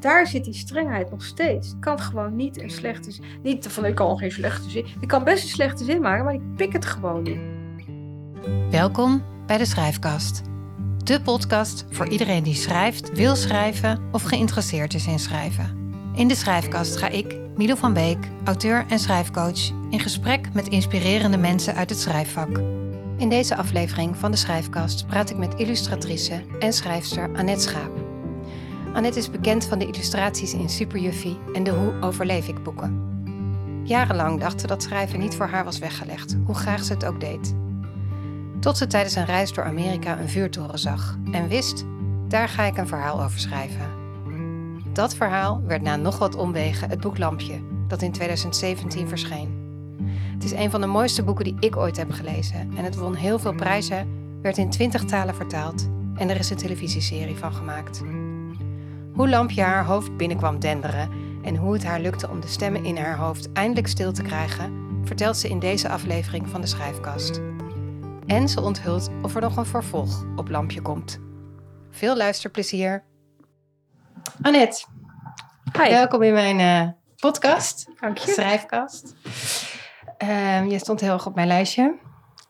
daar zit die strengheid nog steeds. Het kan gewoon niet een slechte zin. Niet van ik kan geen slechte zin. Ik kan best een slechte zin maken, maar ik pik het gewoon niet. Welkom bij de Schrijfkast. De podcast voor iedereen die schrijft, wil schrijven of geïnteresseerd is in schrijven. In de Schrijfkast ga ik, Milo van Beek, auteur en schrijfcoach, in gesprek met inspirerende mensen uit het schrijfvak. In deze aflevering van de Schrijfkast praat ik met illustratrice en schrijfster Annette Schaap. Annette is bekend van de illustraties in Superjuffie en de Hoe overleef ik boeken. Jarenlang dacht ze dat schrijven niet voor haar was weggelegd, hoe graag ze het ook deed. Tot ze tijdens een reis door Amerika een vuurtoren zag en wist, daar ga ik een verhaal over schrijven. Dat verhaal werd na nog wat omwegen het boek Lampje, dat in 2017 verscheen. Het is een van de mooiste boeken die ik ooit heb gelezen en het won heel veel prijzen, werd in 20 talen vertaald en er is een televisieserie van gemaakt. Hoe Lampje haar hoofd binnenkwam denderen en hoe het haar lukte om de stemmen in haar hoofd eindelijk stil te krijgen, vertelt ze in deze aflevering van de Schrijfkast. En ze onthult of er nog een vervolg op Lampje komt. Veel luisterplezier. Annette, Hi. welkom in mijn eh, podcast, Dank je. Schrijfkast. Ehm, je stond heel erg op mijn lijstje.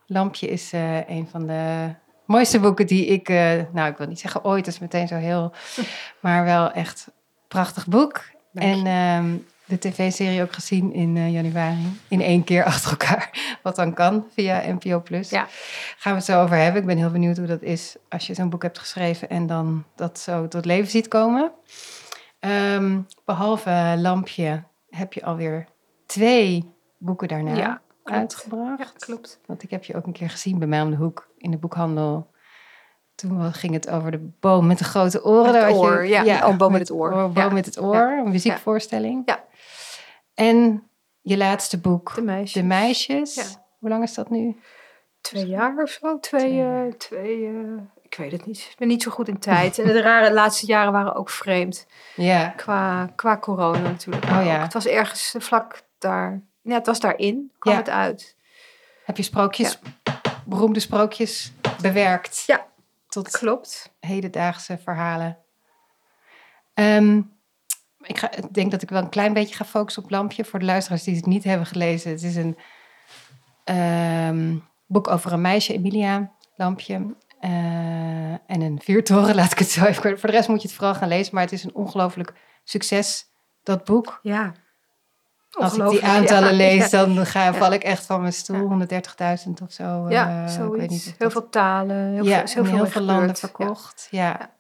Lampje is eh, een van de mooiste boeken die ik, eh, nou ik wil niet zeggen ooit, dat is meteen zo heel, maar wel echt prachtig boek. Dank en ehm, de tv-serie ook gezien in eh, januari, in één keer achter elkaar, wat dan kan via NPO+. Plus. Ja. Gaan we het zo over hebben. Ik ben heel benieuwd hoe dat is als je zo'n boek hebt geschreven en dan dat zo tot leven ziet komen. Ehm, behalve Lampje heb je alweer twee boeken daarna Ja, uitgebracht. Ja, klopt. Want ik heb je ook een keer gezien bij mij om de hoek in de boekhandel. Toen ging het over de boom met de grote oren. Het Daar had je- oor, ja. Oh, boom met het oor. boom Ja. met het oor, een muziekvoorstelling. Ja. En je laatste boek, De meisjes. De Meisjes. Ja. Hoe lang is dat nu? Twee jaar of zo. Twee, Twee eh, twee eh, ik weet het niet. Ik ben niet zo goed in tijd. En de rare laatste jaren waren ook vreemd. Ja. Qua, qua corona natuurlijk. Oh ook. ja. Het was ergens vlak daar. Ja, het was daarin. Kwam Ja. het uit. Heb je sprookjes, beroemde sprookjes bewerkt? Ja. Tot Klopt. hedendaagse verhalen. Ehm, ik, ga, ik denk dat ik wel een klein beetje ga focussen op Lampje. Voor de luisteraars die het niet hebben gelezen. Het is een ehm, boek over een meisje, Emilia Lampje. eh, en een vuurtoren, laat ik het zo even. Voor de rest moet je het vooral gaan lezen. Maar het is een ongelooflijk succes, dat boek. Ja. Als ik die aantallen ja. lees, Ja. dan ga, val ik echt van mijn stoel. 130.000 of zo. Ja, eh, ik weet niet heel dat- veel talen. Heel ja, veel, is heel in veel, heel veel mee landen verkocht. Ja.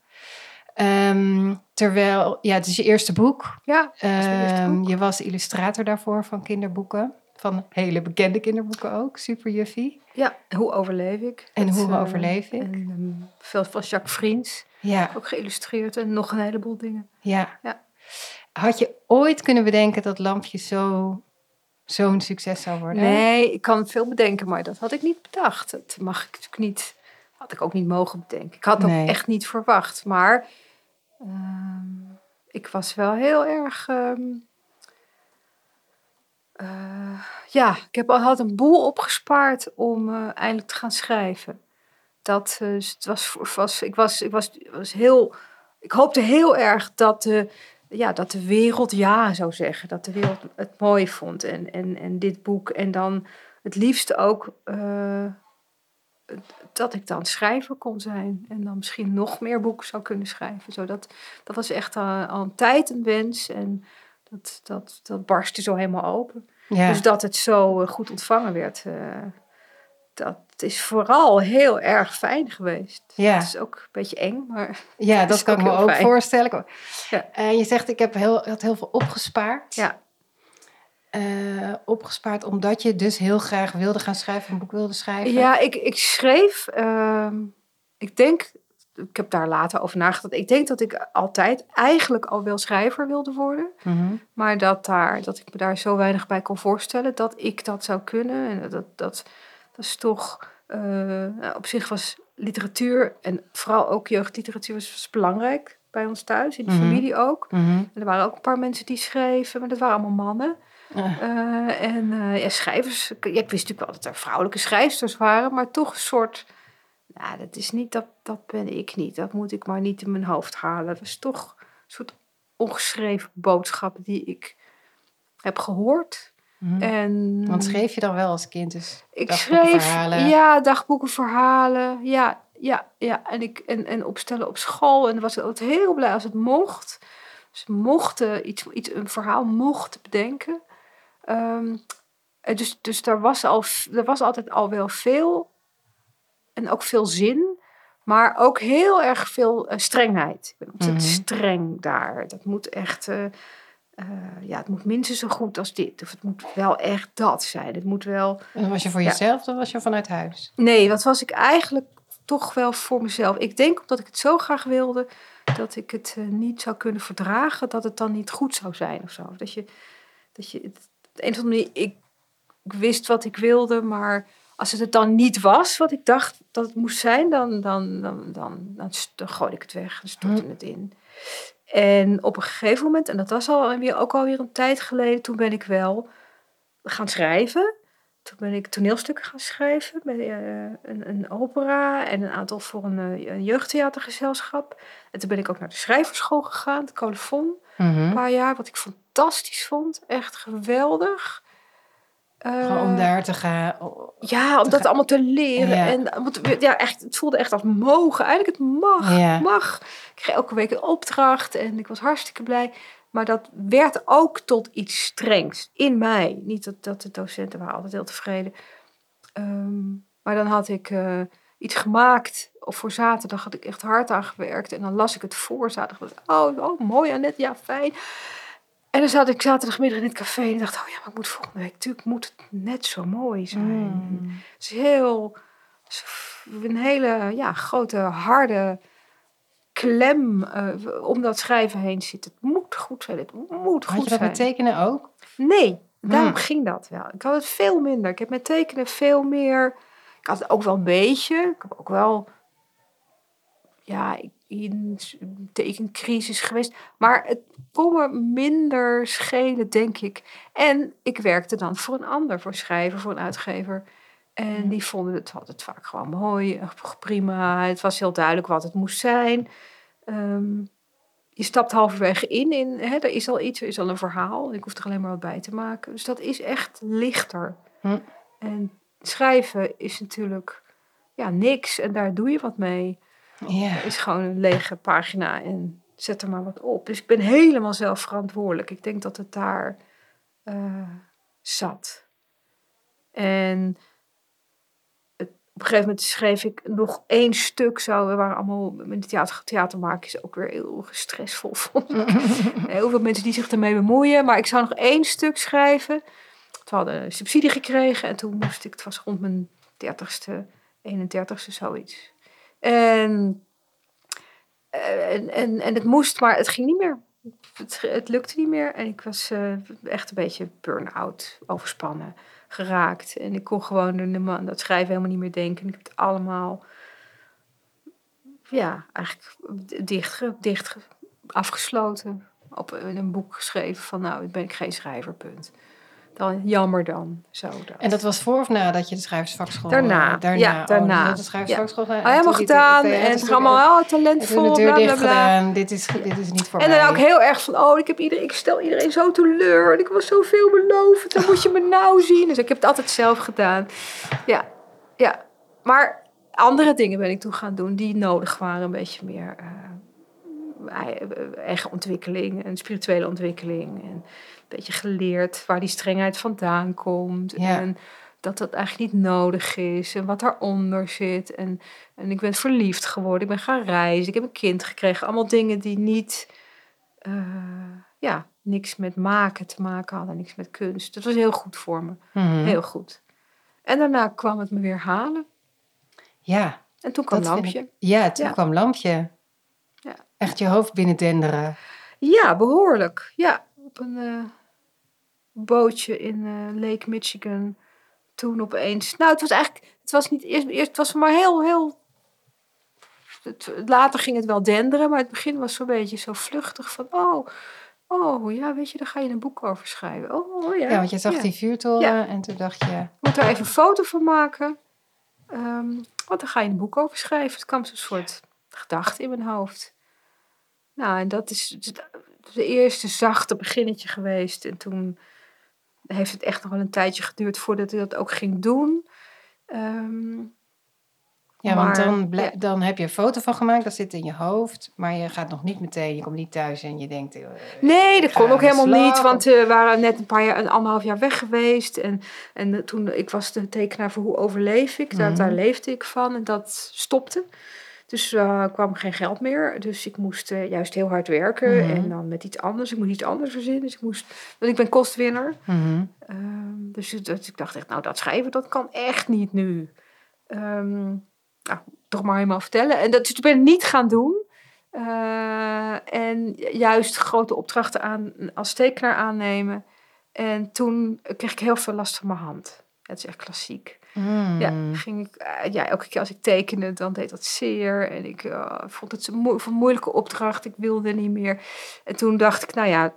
Ehm, terwijl, ja, het is je eerste boek. Ja, eerste Ehm, je was illustrator daarvoor van kinderboeken. Van hele bekende kinderboeken ook. Super Juffie. Ja, hoe overleef ik? En hoe eh, overleef ik? En ehm, veel van Jacques Vriends. Ja, Ook geïllustreerd en nog een heleboel dingen. ja. Ja. Had je ooit kunnen bedenken dat Lampje zo, zo'n succes zou worden? Nee, ik kan veel bedenken, maar dat had ik niet bedacht. Dat mag ik natuurlijk niet. Had ik ook niet mogen bedenken. Ik had Nee. ook echt niet verwacht. Maar ehm, ik was wel heel erg. ehm, eh, ja, ik heb, al- had een boel opgespaard om eh, eindelijk te gaan schrijven. Dat eh, dus het was, was, ik was, ik was, was heel. Ik hoopte heel erg dat de, ja, dat de wereld ja zou zeggen. Dat de wereld het mooi vond. En, en, en dit boek. En dan het liefst ook eh, dat ik dan schrijver kon zijn. En dan misschien nog meer boeken zou kunnen schrijven. Zodat, dat was echt al, al een tijd een wens. En dat, dat, dat barstte zo helemaal open. Ja. Dus dat het zo eh, goed ontvangen werd. eh, dat is vooral heel erg fijn geweest. Ja. Het is ook een beetje eng, maar ja, dat kan ik me ook fijn. voorstellen. Ja. En je zegt, ik heb heel, had heel veel opgespaard. ja. Eh, opgespaard omdat je dus heel graag wilde gaan schrijven, een boek wilde schrijven. Ja, ik, ik schreef. ehm, ik denk. Ik heb daar later over nagedacht. Ik denk dat ik altijd eigenlijk al wel schrijver wilde worden. Mhm. Maar dat, daar, dat ik me daar zo weinig bij kon voorstellen dat ik dat zou kunnen. En dat, dat, dat is toch. eh, nou, op zich was literatuur en vooral ook jeugdliteratuur was, was belangrijk bij ons thuis, in de Mhm. familie ook. Mhm. En er waren ook een paar mensen die schreven, maar dat waren allemaal mannen. Eh, en eh, ja, schrijvers, ik, ja, ik wist natuurlijk wel dat er vrouwelijke schrijfsters waren, maar toch een soort, nou, dat is niet, dat, dat ben ik niet. Dat moet ik maar niet in mijn hoofd halen. Dat is toch een soort ongeschreven boodschappen die ik heb gehoord. Mhm. En Want schreef je dan wel als kind dus ik schreef, verhalen? ja, dagboeken, verhalen, ja, ja, ja. En, ik, en, en opstellen op school. En was ik altijd heel blij als het mocht. Dus mochten iets, iets, een verhaal mochten bedenken. En dus dus daar, was al, er was altijd al wel veel. En ook veel zin. Maar ook heel erg veel eh, strengheid. Ik ben ontzettend Mhm. streng daar. Dat moet echt... eh, eh, ja, het moet minstens zo goed als dit. Of het moet wel echt dat zijn. Het moet wel... En was je voor Ja. jezelf of was je vanuit huis? Nee, dat was ik eigenlijk toch wel voor mezelf. Ik denk omdat ik het zo graag wilde, dat ik het eh, niet zou kunnen verdragen, dat het dan niet goed zou zijn of zo. Dat je, dat je het, op een of andere manier, ik, ik wist wat ik wilde, maar als het het dan niet was wat ik dacht dat het moest zijn, dan, dan, dan, dan, dan, gooide ik het weg en stortte Hm. het in. En op een gegeven moment, en dat was al weer, ook alweer een tijd geleden, toen ben ik wel gaan schrijven. Toen ben ik toneelstukken gaan schrijven, met, eh, een, een opera en een aantal voor een, eh, een jeugdtheatergezelschap. En toen ben ik ook naar de schrijverschool gegaan, de Colofon, Mhm. een paar jaar, wat ik fantastisch vond. Echt geweldig. Gewoon om Eh, daar te gaan. ja, om dat allemaal te leren. Ja. En te- ja, echt, het voelde echt als mogen. Eigenlijk het mag, Ja. mag. Ik kreeg elke week een opdracht en ik was hartstikke blij. Maar dat werd ook tot iets strengs in mij. Niet dat, dat de docenten waren altijd heel tevreden. Ehm, maar dan had ik eh, iets gemaakt. Of voor zaterdag had ik echt hard aan gewerkt. En dan las ik het voor zaterdag. Oh, oh mooi Annette, ja fijn. En dan zat ik zaterdagmiddag in het café en dacht, oh ja, maar ik moet volgende week, natuurlijk moet het net zo mooi zijn. Mm. Het is heel, een hele ja, grote, harde klem eh, om dat schrijven heen zit. Het moet goed zijn, het moet Had goed je dat zijn. met tekenen ook? Nee, daarom Hmm. ging dat wel. Ik had het veel minder. Ik heb met tekenen veel meer. Ik had het ook wel een beetje. Ik heb ook wel. Ja, ik- in een tekencrisis geweest. Maar het kon me minder schelen, denk ik. En ik werkte dan voor een ander, voor een schrijver, voor een uitgever. En die vonden het altijd vaak gewoon mooi, eh, prima. Het was heel duidelijk wat het moest zijn. Ehm, je stapt halverwege in, in hè, er is al iets, er is al een verhaal. Ik hoef er alleen maar wat bij te maken. Dus dat is echt lichter. Hm. En schrijven is natuurlijk ja, niks en daar doe je wat mee. Ja. Het is gewoon een lege pagina en zet er maar wat op. Dus ik ben helemaal zelf verantwoordelijk. Ik denk dat het daar eh, zat. En het- op een gegeven moment schreef ik nog één stuk zo. We waren allemaal met de theater, theatermakers ook weer heel stressvol. Vond ik. Heel veel mensen die zich ermee bemoeien. Maar ik zou nog één stuk schrijven. We hadden een subsidie gekregen. En toen moest ik, het was rond mijn 30ste, 31ste, zoiets. En, eh, en, en, en het moest, maar het ging niet meer. Het, het lukte niet meer. En ik was eh, echt een beetje burn-out, overspannen, geraakt. En ik kon gewoon de- aan dat schrijven helemaal niet meer denken. Ik heb het allemaal, ja, eigenlijk dicht, dicht ge- afgesloten. Op een boek geschreven van, nou, ben ik geen schrijver, punt. Dan, jammer dan, zo dan. En dat was voor of nadat je de schrijversvakschool... Daarna. eh, daarna. Ja, Oh, daarna. had de schrijversvakschool gedaan. Ah, helemaal toen die gedaan en het theaterstuk- allemaal oh, En toen talentvol, de deur bla. Dit is, dit is niet voor En mij. dan ook heel erg van, oh, ik, heb iedereen, ik stel iedereen zo teleur. En ik was zo veelbelovend. Dan moet je me nou zien. Dus ik heb het altijd zelf gedaan. Ja, ja. Maar andere dingen ben ik toen gaan doen die nodig waren. Een beetje meer eh, eigen ontwikkeling en spirituele ontwikkeling. En een beetje geleerd waar die strengheid vandaan komt. Ja. En dat dat eigenlijk niet nodig is. En wat daaronder zit. En, en ik ben verliefd geworden. Ik ben gaan reizen. Ik heb een kind gekregen. Allemaal dingen die niet... eh, ja, niks met maken te maken hadden. Niks met kunst. Dat was heel goed voor me. Mhm. Heel goed. En daarna kwam het me weer halen. Ja, En toen kwam Lampje. ik- Ja, toen Ja. kwam Lampje. Echt je hoofd binnen denderen. Ja, behoorlijk. Ja, op een eh, bootje in eh, Lake Michigan. Toen opeens. Nou, het was eigenlijk. Het was niet eerst. eerst het was maar heel, heel. Het, later ging het wel denderen, maar het begin was zo'n beetje zo vluchtig van. Oh, oh ja, weet je, daar ga je een boek over schrijven. Oh, oh ja. Ja, want je zag ja. die vuurtoren Ja. en toen dacht je... Ik moet daar even een foto van maken. Ehm, want dan ga je een boek over schrijven. Het kwam zo'n soort gedachte in mijn hoofd. Nou, en dat is. de eerste zachte beginnetje geweest. En toen heeft het echt nog wel een tijdje geduurd voordat ik dat ook ging doen. Ehm, Ja, want dan, ja. dan heb je een foto van gemaakt, dat zit in je hoofd. Maar je gaat nog niet meteen, je komt niet thuis en je denkt... eh, Nee, dat kon ook helemaal niet, want we waren net een paar jaar, een anderhalf jaar weg geweest. En, en eh, toen, ik was de tekenaar voor Hoe overleef ik, daar, Mhm. daar leefde ik van en dat stopte. Dus eh kwam geen geld meer, dus ik moest eh, juist heel hard werken Mhm. en dan met iets anders. Ik moest iets anders verzinnen, dus ik moest, want ik ben kostwinner. Mhm. Ehm, dus ik- dat, ik dacht echt, nou dat schrijven, dat kan echt niet nu. Ehm, nou, toch maar helemaal vertellen. En dat dus toen ben ik niet gaan doen. Eh, en juist grote opdrachten aan, als tekenaar aannemen. En toen kreeg ik heel veel last van mijn hand. Het is echt klassiek. Mm. Ja, ging ik, eh, ja, elke keer als ik tekende, dan deed dat zeer. En ik eh, vond het een moe- een moeilijke opdracht. Ik wilde niet meer. En toen dacht ik, nou ja,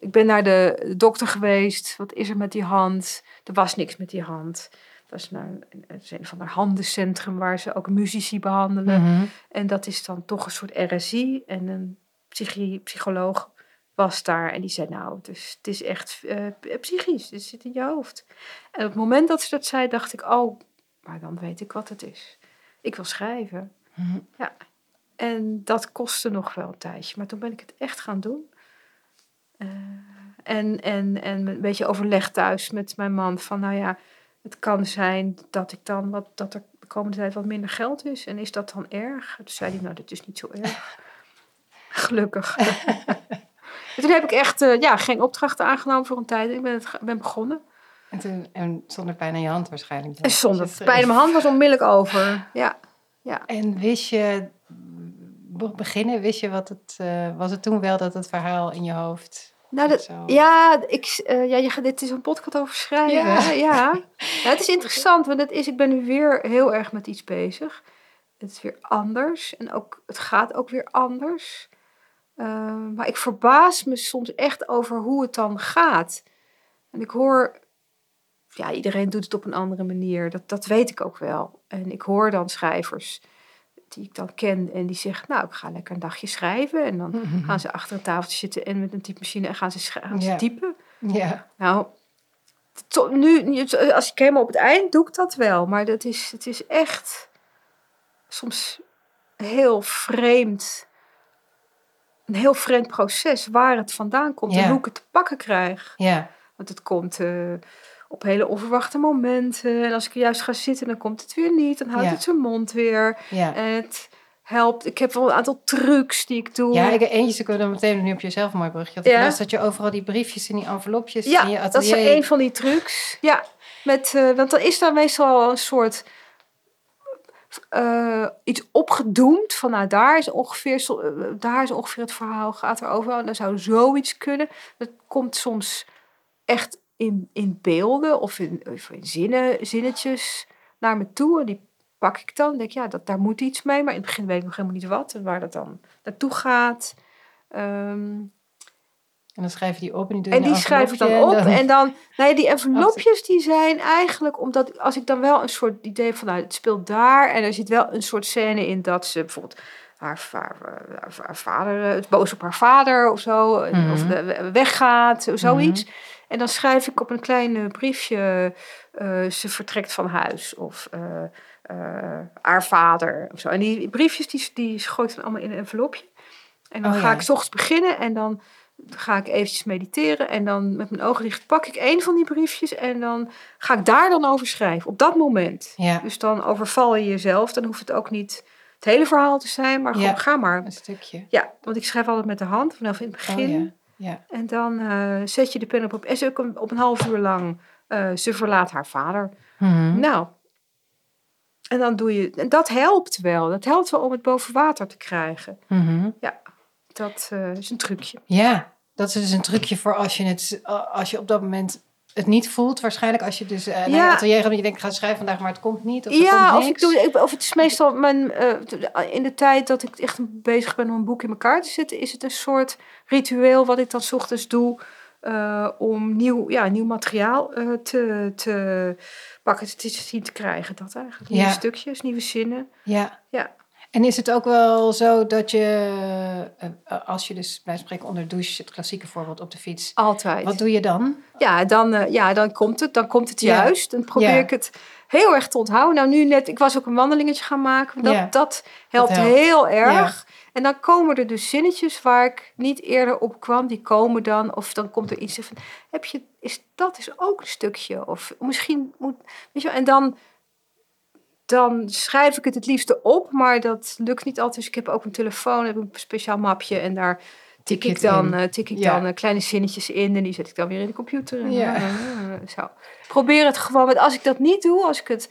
ik ben naar de dokter geweest. Wat is er met die hand? Er was niks met die hand. Dat is is een van de handencentrum waar ze ook muzici behandelen. Mhm. En dat is dan toch een soort RSI. En een psychi- psycholoog was daar. En die zei, nou, het is, het is echt eh, p- psychisch. Het zit in je hoofd. En op het moment dat ze dat zei, dacht ik, oh, maar dan weet ik wat het is. Ik wil schrijven. Mhm. En dat kostte nog wel een tijdje. Maar toen ben ik het echt gaan doen. Eh, en, en, en een beetje overleg thuis met mijn man. Van nou ja, het kan zijn dat ik dan wat, dat er de komende tijd wat minder geld is. En is dat dan erg? Toen zei hij, nou, dat is niet zo erg. Gelukkig. En toen heb ik echt eh, ja, geen opdrachten aangenomen voor een tijd. Ik ben, het, ben begonnen. En, toen, en zonder pijn aan je hand waarschijnlijk. En zonder Dus pijn in mijn hand was onmiddellijk over. Ja. En wist je, be- beginnen, wist je wat het, eh, was het toen wel dat het verhaal in je hoofd Nou, dat. Ja, ik, eh, ja je, dit is een podcast over schrijven. Ja. Ja. ja. Het is interessant, want het is, ik ben nu weer heel erg met iets bezig. Het is weer anders en ook, het gaat ook weer anders. Eh, maar ik verbaas me soms echt over hoe het dan gaat. En ik hoor, ja, iedereen doet het op een andere manier. Dat, dat weet ik ook wel. En ik hoor dan schrijvers die ik dan ken en die zeggen, nou, ik ga lekker een dagje schrijven. En dan gaan ze achter een tafeltje zitten en met een typemachine en gaan ze, gaan ze typen. Ja, Nou, to- nu, nu- als ik helemaal op het eind doe ik dat wel. Maar dat is, het is echt soms heel vreemd. Een heel vreemd proces waar het vandaan komt Ja. en hoe ik het te pakken krijg. ja, Want het komt eh, op hele onverwachte momenten. En als ik er juist ga zitten, dan komt het weer niet. Dan houdt Ja. het zijn mond weer. ja. En het helpt. Ik heb wel een aantal trucs die ik doe. Ja, ik, eentje dan meteen nu op jezelf een mooi brugje. Ik Ja. dat je overal die briefjes en die envelopjes Ja, in je atelier... dat is een van die trucs. Ja, met, eh, want dan is daar meestal een soort eh, iets opgedoemd. Van nou, daar is, ongeveer, eh, daar is ongeveer het verhaal, gaat erover. En dan zou zoiets kunnen. Dat komt soms echt in, in beelden of in, of in zinnen, zinnetjes naar me toe. En die pak ik dan. En denk ja, dat, daar moet iets mee. Maar in het begin weet ik nog helemaal niet wat. En waar dat dan naartoe gaat. Ehm, En dan schrijf je die op en die doe je en die schrijf ik dan op. En dan, nou ja, die envelopjes die zijn eigenlijk, omdat als ik dan wel een soort idee van, nou, het speelt daar. En er zit wel een soort scène in dat ze bijvoorbeeld haar, haar, haar vader, eh, is boos op haar vader of zo. Mhm. Of de- weggaat, zoiets. En dan schrijf ik op een klein eh, briefje, eh, ze vertrekt van huis. Of eh, eh, haar vader of zo. En die briefjes, die, die gooi ik dan allemaal in een envelopje. En dan Oh, ga ja. ik 's ochtends beginnen en dan ga ik eventjes mediteren. En dan met mijn ogen dicht pak ik één van die briefjes. En dan ga ik daar dan over schrijven, op dat moment. Ja, Dus dan overval je jezelf. Dan hoeft het ook niet het hele verhaal te zijn, maar gewoon Ja. ga maar. een stukje. Ja, want ik schrijf altijd met de hand vanaf in het begin. Oh, ja. Ja. En dan eh, zet je de pen op. op en ze ook een- op een half uur lang. eh, ze verlaat haar vader. Mhm. Nou. En dan doe je. En dat helpt wel. Dat helpt wel om het boven water te krijgen. Mhm. Dat eh, is een trucje. Ja, dat is dus een trucje voor als je, het, als je op dat moment het niet voelt. Waarschijnlijk als je dus eh naar je atelier gaat en je denkt, ik ga schrijven vandaag, maar het komt niet. Of ja, komt of, ik doe, ik- of het is meestal mijn, eh, in de tijd dat ik echt bezig ben om een boek in elkaar te zetten, is het een soort ritueel wat ik dan 's ochtends doe eh, om nieuw, ja, nieuw materiaal eh, te, te pakken, te zien te krijgen. Dat eigenlijk. Nieuwe Ja. stukjes, nieuwe zinnen. Ja. Ja. En is het ook wel zo dat je, eh, als je dus bij spreken onder de douche, het klassieke voorbeeld op de fiets, Altijd. wat doe je dan? Ja, dan, eh, ja, dan komt het. Dan komt het Ja. juist. Dan probeer Ja. ik het heel erg te onthouden. Nou, nu net, ik was ook een wandelingetje gaan maken. Dat, Ja. dat helpt helpt. heel erg. En dan komen er dus zinnetjes waar ik niet eerder op kwam. Die komen dan. Of dan komt er iets van, heb je, is dat is ook een stukje? Of misschien moet, weet je wel. En dan, dan schrijf ik het het liefste op. Maar dat lukt niet altijd. Dus ik heb ook een telefoon, heb een speciaal mapje. En daar tik ik dan, eh, tik ik Ja. dan eh, kleine zinnetjes in. En die zet ik dan weer in de computer. En, Ja. eh, eh, zo. Probeer het gewoon. Want als ik dat niet doe, als ik het...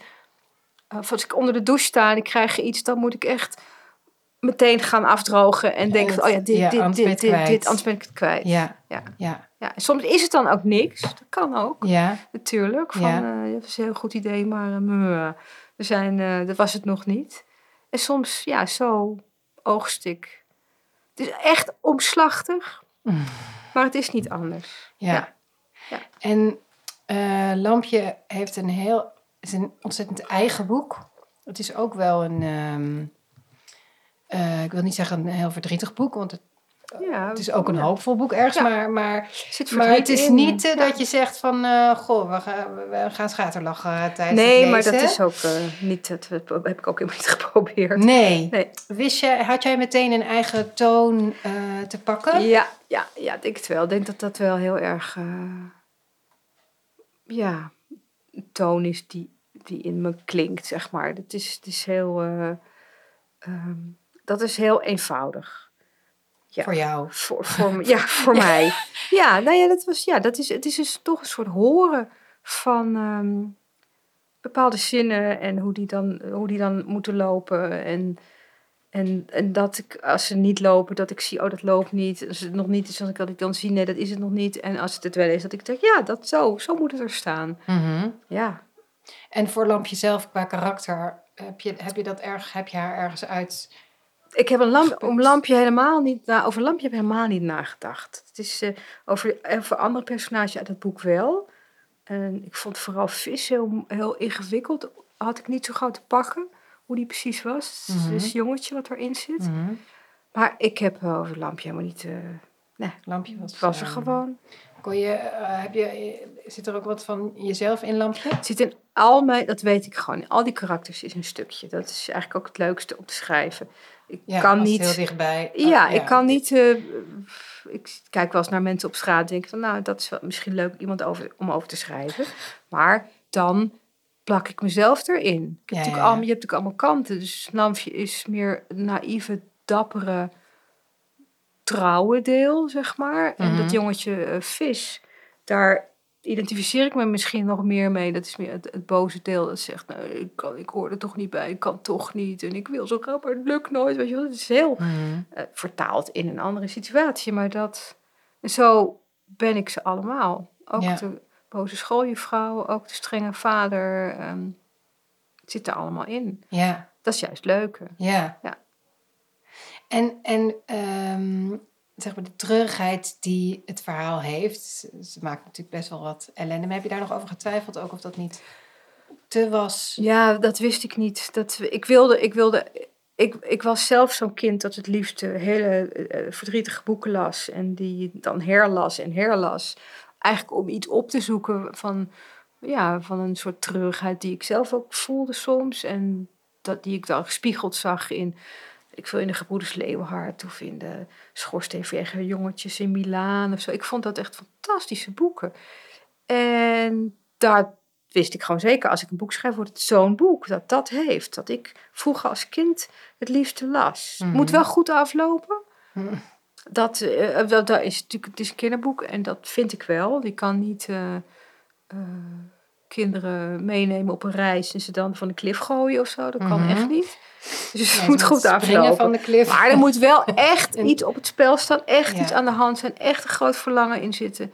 eh, als ik onder de douche sta en ik krijg iets, dan moet ik echt meteen gaan afdrogen en denken: van, oh ja, dit, ja, dit, dit, dit, anders ben ik het kwijt. Ja, Ja. ja, Ja, soms is het dan ook niks. Dat kan ook, ja. natuurlijk. Van, Ja. eh, dat is een heel goed idee, maar we zijn, eh, dat was het nog niet. En soms, ja, zo oogst ik. Het is echt omslachtig, Mm. maar het is niet anders. Ja. Ja. Ja. En eh, Lampje heeft een heel, is een ontzettend eigen boek. Het is ook wel een, ehm, eh, ik wil niet zeggen een heel verdrietig boek, want het, Ja, het is ook een hoopvol boek ergens. Ja. Maar, maar, Zit maar het is in. niet eh, dat je zegt van, eh, goh, we gaan, we gaan schaterlachen tijdens Nee, het maar dat is ook eh, niet, dat heb ik ook helemaal niet geprobeerd. Nee. Nee. Wist je, had jij meteen een eigen toon eh, te pakken? Ja, ja, ja, ik denk het wel. Ik denk dat dat wel heel erg, eh, ja, een toon is die, die in me klinkt, zeg maar. Dat is, het is heel, eh, ehm, dat is heel eenvoudig. Ja. Voor jou. Voor, voor, ja, voor mij. Ja, nou ja, dat was, ja, dat is, het is dus toch een soort horen van ehm, bepaalde zinnen en hoe die dan, hoe die dan moeten lopen. En, en, en dat ik, als ze niet lopen, dat ik zie, oh, dat loopt niet. Als het nog niet is, dan kan ik dan zie, nee, dat is het nog niet. En als het het wel is, dat ik denk, ja, dat zo, zo moet het er staan. Mhm. Ja. En voor Lampje zelf qua karakter, heb je, heb je dat erg, heb je haar ergens uit? Ik heb een lamp, om lampje helemaal niet na, over lampje heb ik helemaal niet nagedacht. Het is eh, over, over andere personages uit het boek wel. En ik vond vooral vis heel, heel ingewikkeld. Had ik niet zo gauw te pakken hoe die precies was. Het is Mhm. een jongetje wat erin zit. Maar ik heb over lampje helemaal niet. eh Lampje was, er eh, gewoon. Kon je, eh, heb je, zit er ook wat van jezelf in Lampje? Het zit in al mijn, dat weet ik gewoon. In al die karakters is een stukje. Dat is eigenlijk ook het leukste om te schrijven. Ik Ja, kan niet. heel dichtbij. Ja, Oh, ik kan niet. ik kijk wel eens naar mensen op straat en denk van, nou, dat is wel misschien leuk iemand over, om over te schrijven. Maar dan plak ik mezelf erin. Ik heb Ja, natuurlijk ja, ja. allemaal, je hebt natuurlijk allemaal kanten. Dus Lampje is meer naïeve, dappere, trouwe deel, zeg maar. En Mhm. dat jongetje eh, vis, daar identificeer ik me misschien nog meer mee. Dat is meer het, het boze deel dat zegt, nou, ik, kan, ik hoor er toch niet bij, ik kan toch niet. En ik wil zo graag, maar het lukt nooit. Weet je wel, het is heel Mhm. eh, vertaald in een andere situatie. Maar dat, zo ben ik ze allemaal. Ook Ja. de boze schooljuffrouw, ook de strenge vader. ehm, het zit er allemaal in. Ja, Dat is juist leuker. ja. Ja. En, en ehm, zeg maar de treurigheid die het verhaal heeft, ze- maakt natuurlijk best wel wat ellende. Maar heb je daar nog over getwijfeld, ook of dat niet te was? Ja, dat wist ik niet. Dat, ik wilde, ik wilde, ik, ik was zelf zo'n kind dat het liefst eh, hele eh, verdrietige boeken las. En die dan herlas en herlas. Eigenlijk om iets op te zoeken van, ja, van een soort treurigheid die ik zelf ook voelde soms. En dat, die ik dan gespiegeld zag in, ik wil in de Gebroeders Leeuwenhard of in de Schoorsteenveger jongetjes in Milaan of zo. Ik vond dat echt fantastische boeken. En daar wist ik gewoon zeker, als ik een boek schrijf, wordt het zo'n boek dat dat heeft. Dat ik vroeger als kind het liefste las. Het Moet Mhm. wel goed aflopen. Mhm. Dat, eh, dat, dat is natuurlijk, het is een kinderboek en dat vind ik wel. Die kan niet eh, eh, kinderen meenemen op een reis en ze dan van de klif gooien of zo. Dat kan Mhm. echt niet. Dus het Nee, moet goed aflopen. van de klif. Maar er moet wel echt En- iets op het spel staan, echt Ja. iets aan de hand zijn, echt een groot verlangen in zitten.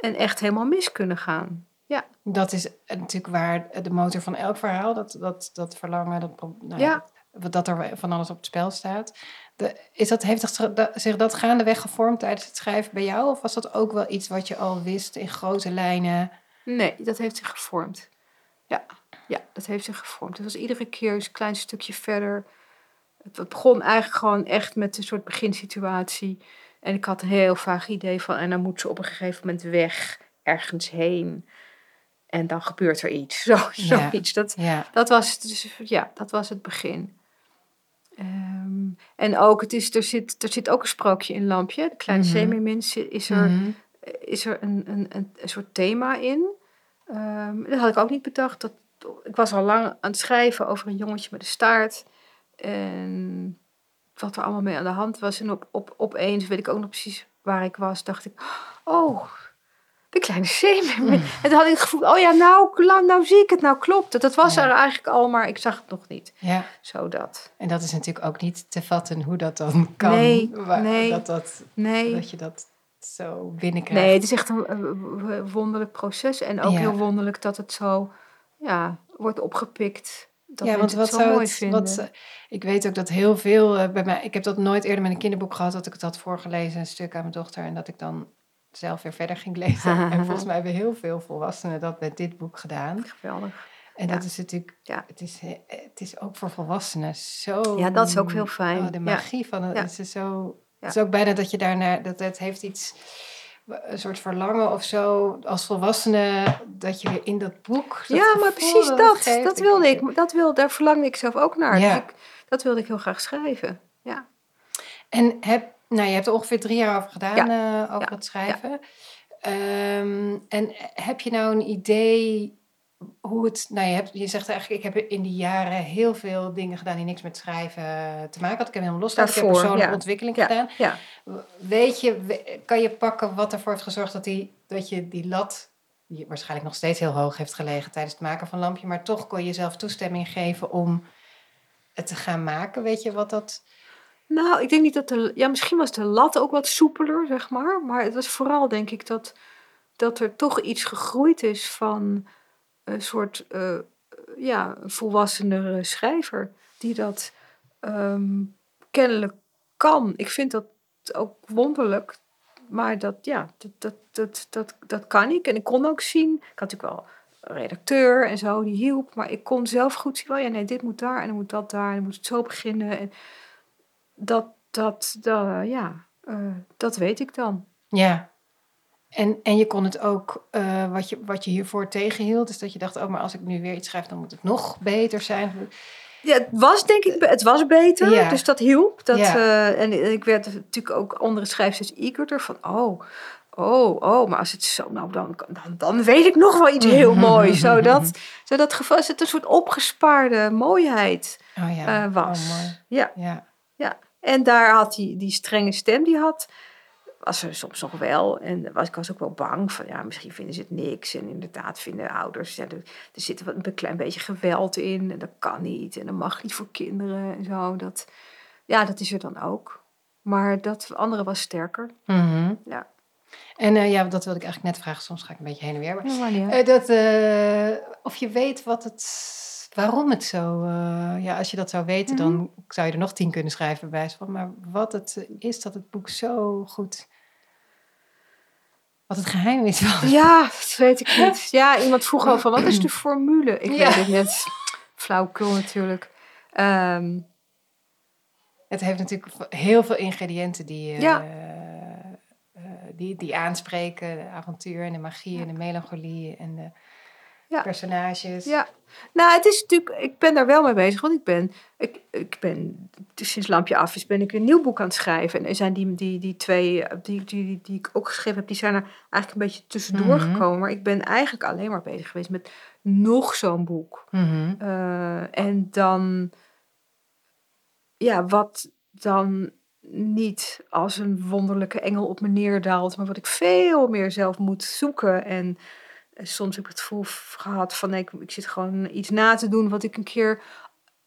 En echt helemaal mis kunnen gaan. Ja, Dat is natuurlijk waar de motor van elk verhaal, dat, dat, dat verlangen, dat, nou Ja. dat, er van alles op het spel staat. De, is dat, heeft zich dat- zich dat gaandeweg gevormd tijdens het schrijven bij jou? Of was dat ook wel iets wat je al wist in grote lijnen? Nee, dat heeft zich gevormd. Ja, ja dat heeft zich gevormd. Het was iedere keer een klein stukje verder. Het begon eigenlijk gewoon echt met een soort beginsituatie. En ik had een heel vaag idee van, en dan moet ze op een gegeven moment weg, ergens heen. En dan gebeurt er iets. Zo, Ja. zoiets. Dat, Ja. dat, was, dus, ja, dat was het begin. Ehm, en ook, het is, er, zit, er zit ook een sprookje in Lampje. De kleine Mhm. zeemeermens is er Mhm. Is er een, een, een, een soort thema in. Ehm, dat had ik ook niet bedacht. Dat, ik was al lang aan het schrijven over een jongetje met een staart. En wat er allemaal mee aan de hand was. En op, op, opeens, weet ik ook nog precies waar ik was, dacht ik... Oh, de kleine zeemeermin. En toen had ik het gevoel, oh ja, nou, nou, nou zie ik het, nou klopt het. Dat was Ja. er eigenlijk al, maar ik zag het nog niet. ja. Zo dat. En dat is natuurlijk ook niet te vatten hoe dat dan kan. Nee, Waar- nee. Dat, dat, Nee. dat je dat zo binnenkrijgt. Nee, het is echt een, wonderlijk proces. En ook Ja. heel wonderlijk dat het zo ja, wordt opgepikt. Dat ja, want wat het zo zou het, wat, ze- ik weet ook dat heel veel eh, bij mij. Ik heb dat nooit eerder met een kinderboek gehad dat ik het had voorgelezen, een stuk aan mijn dochter, en dat ik dan zelf weer verder ging lezen. en volgens mij hebben heel veel volwassenen dat met dit boek gedaan. Geweldig. En Ja. dat is natuurlijk, Ja. het, is, he- het is ook voor volwassenen zo. Ja, dat is ook heel fijn. Oh, de Ja. magie van het het is zo. Het is ook bijna dat je daarnaar, dat het heeft iets, een soort verlangen of zo als volwassene, dat je weer in dat boek. dat Ja, maar precies dat. Dat wilde ik. Dat wil, daar verlangde ik zelf ook naar. Ja. Dus ik, dat wilde ik heel graag schrijven. Ja. En heb, nou, je hebt er ongeveer drie jaar over gedaan, eh, over Ja. het schrijven. Ehm, en heb je nou een idee hoe het, nou je, hebt, je zegt eigenlijk, ik heb in die jaren heel veel dingen gedaan die niks met schrijven te maken had. Ik heb helemaal losgelaten, ik heb Daarvoor, persoonlijke ja. ontwikkeling Ja. gedaan. ja. Weet je, kan je pakken wat ervoor heeft gezorgd dat, die, dat je die lat, die waarschijnlijk nog steeds heel hoog heeft gelegen tijdens het maken van Lampje, maar toch kon je jezelf toestemming geven om het te gaan maken? Weet je wat dat... Nou, ik denk niet dat de... Ja, misschien was de lat ook wat soepeler, zeg maar. Maar het was vooral, denk ik, dat, dat er toch iets gegroeid is van een soort... eh, ja, volwassenere schrijver. Die dat ehm, kennelijk kan. Ik vind dat ook wonderlijk. Maar dat, ja, dat, dat, dat, dat, kan ik. En ik kon ook zien... Ik had natuurlijk wel een redacteur en zo, die hielp. Maar ik kon zelf goed zien, oh ja, nee, dit moet daar en dan moet dat daar. En dan moet het zo beginnen. En dat, dat, dat ja, eh, dat weet ik dan. Ja. En, en je kon het ook, eh, wat, je, wat je hiervoor tegenhield, is dat je dacht, oh, maar als ik nu weer iets schrijf, dan moet het nog beter zijn. Ja, het was denk ik, het was beter, Ja. dus dat hielp. Dat, Ja. eh, en ik werd natuurlijk ook andere schrijfsters eagerder van, oh, oh, oh, maar als het zo, nou dan, dan, dan weet ik nog wel iets heel moois. Zodat, zodat geval is het een soort opgespaarde mooiheid Oh ja, eh, was. Oh, mooi. ja, Ja. ja. En daar had die, die strenge stem die had, was er soms nog wel. En was, ik was ook wel bang van, ja, misschien vinden ze het niks. En inderdaad vinden ouders, ja, er, er zit wat, een klein beetje geweld in. En dat kan niet. En dat mag niet voor kinderen en zo. Dat, ja, dat is er dan ook. Maar dat andere was sterker. Mhm. Ja. En eh, ja, dat wilde ik eigenlijk net vragen, soms ga ik een beetje heen en weer. Maar, Ja, eh, dat, eh, of je weet wat het, waarom het zo, ja, als je dat zou weten, Mhm. dan zou je er nog tien kunnen schrijven bij. Maar wat het is dat het boek zo goed, wat het geheim is van. Ja, dat weet ik niet. Ja, iemand vroeg al van, wat is de formule? Ik Ja. weet het net. Flauwkul natuurlijk. Ehm, Het heeft natuurlijk heel veel ingrediënten die, eh, Ja. eh, die, die aanspreken. De avontuur en de magie en de melancholie en de Ja. personages. Ja, nou, het is natuurlijk, ik ben daar wel mee bezig, want ik ben, ik, ik ben sinds Lampje af is, ben ik een nieuw boek aan het schrijven. En er zijn die, die, die twee, die, die, die, die ik ook geschreven heb, die zijn er eigenlijk een beetje tussendoor Mhm. gekomen. Maar ik ben eigenlijk alleen maar bezig geweest met nog zo'n boek. Mhm. Eh, en dan, ja, wat dan niet als een wonderlijke engel op me neerdaalt, maar wat ik veel meer zelf moet zoeken. En soms heb ik het gevoel gehad van, nee, ik, ik zit gewoon iets na te doen wat ik een keer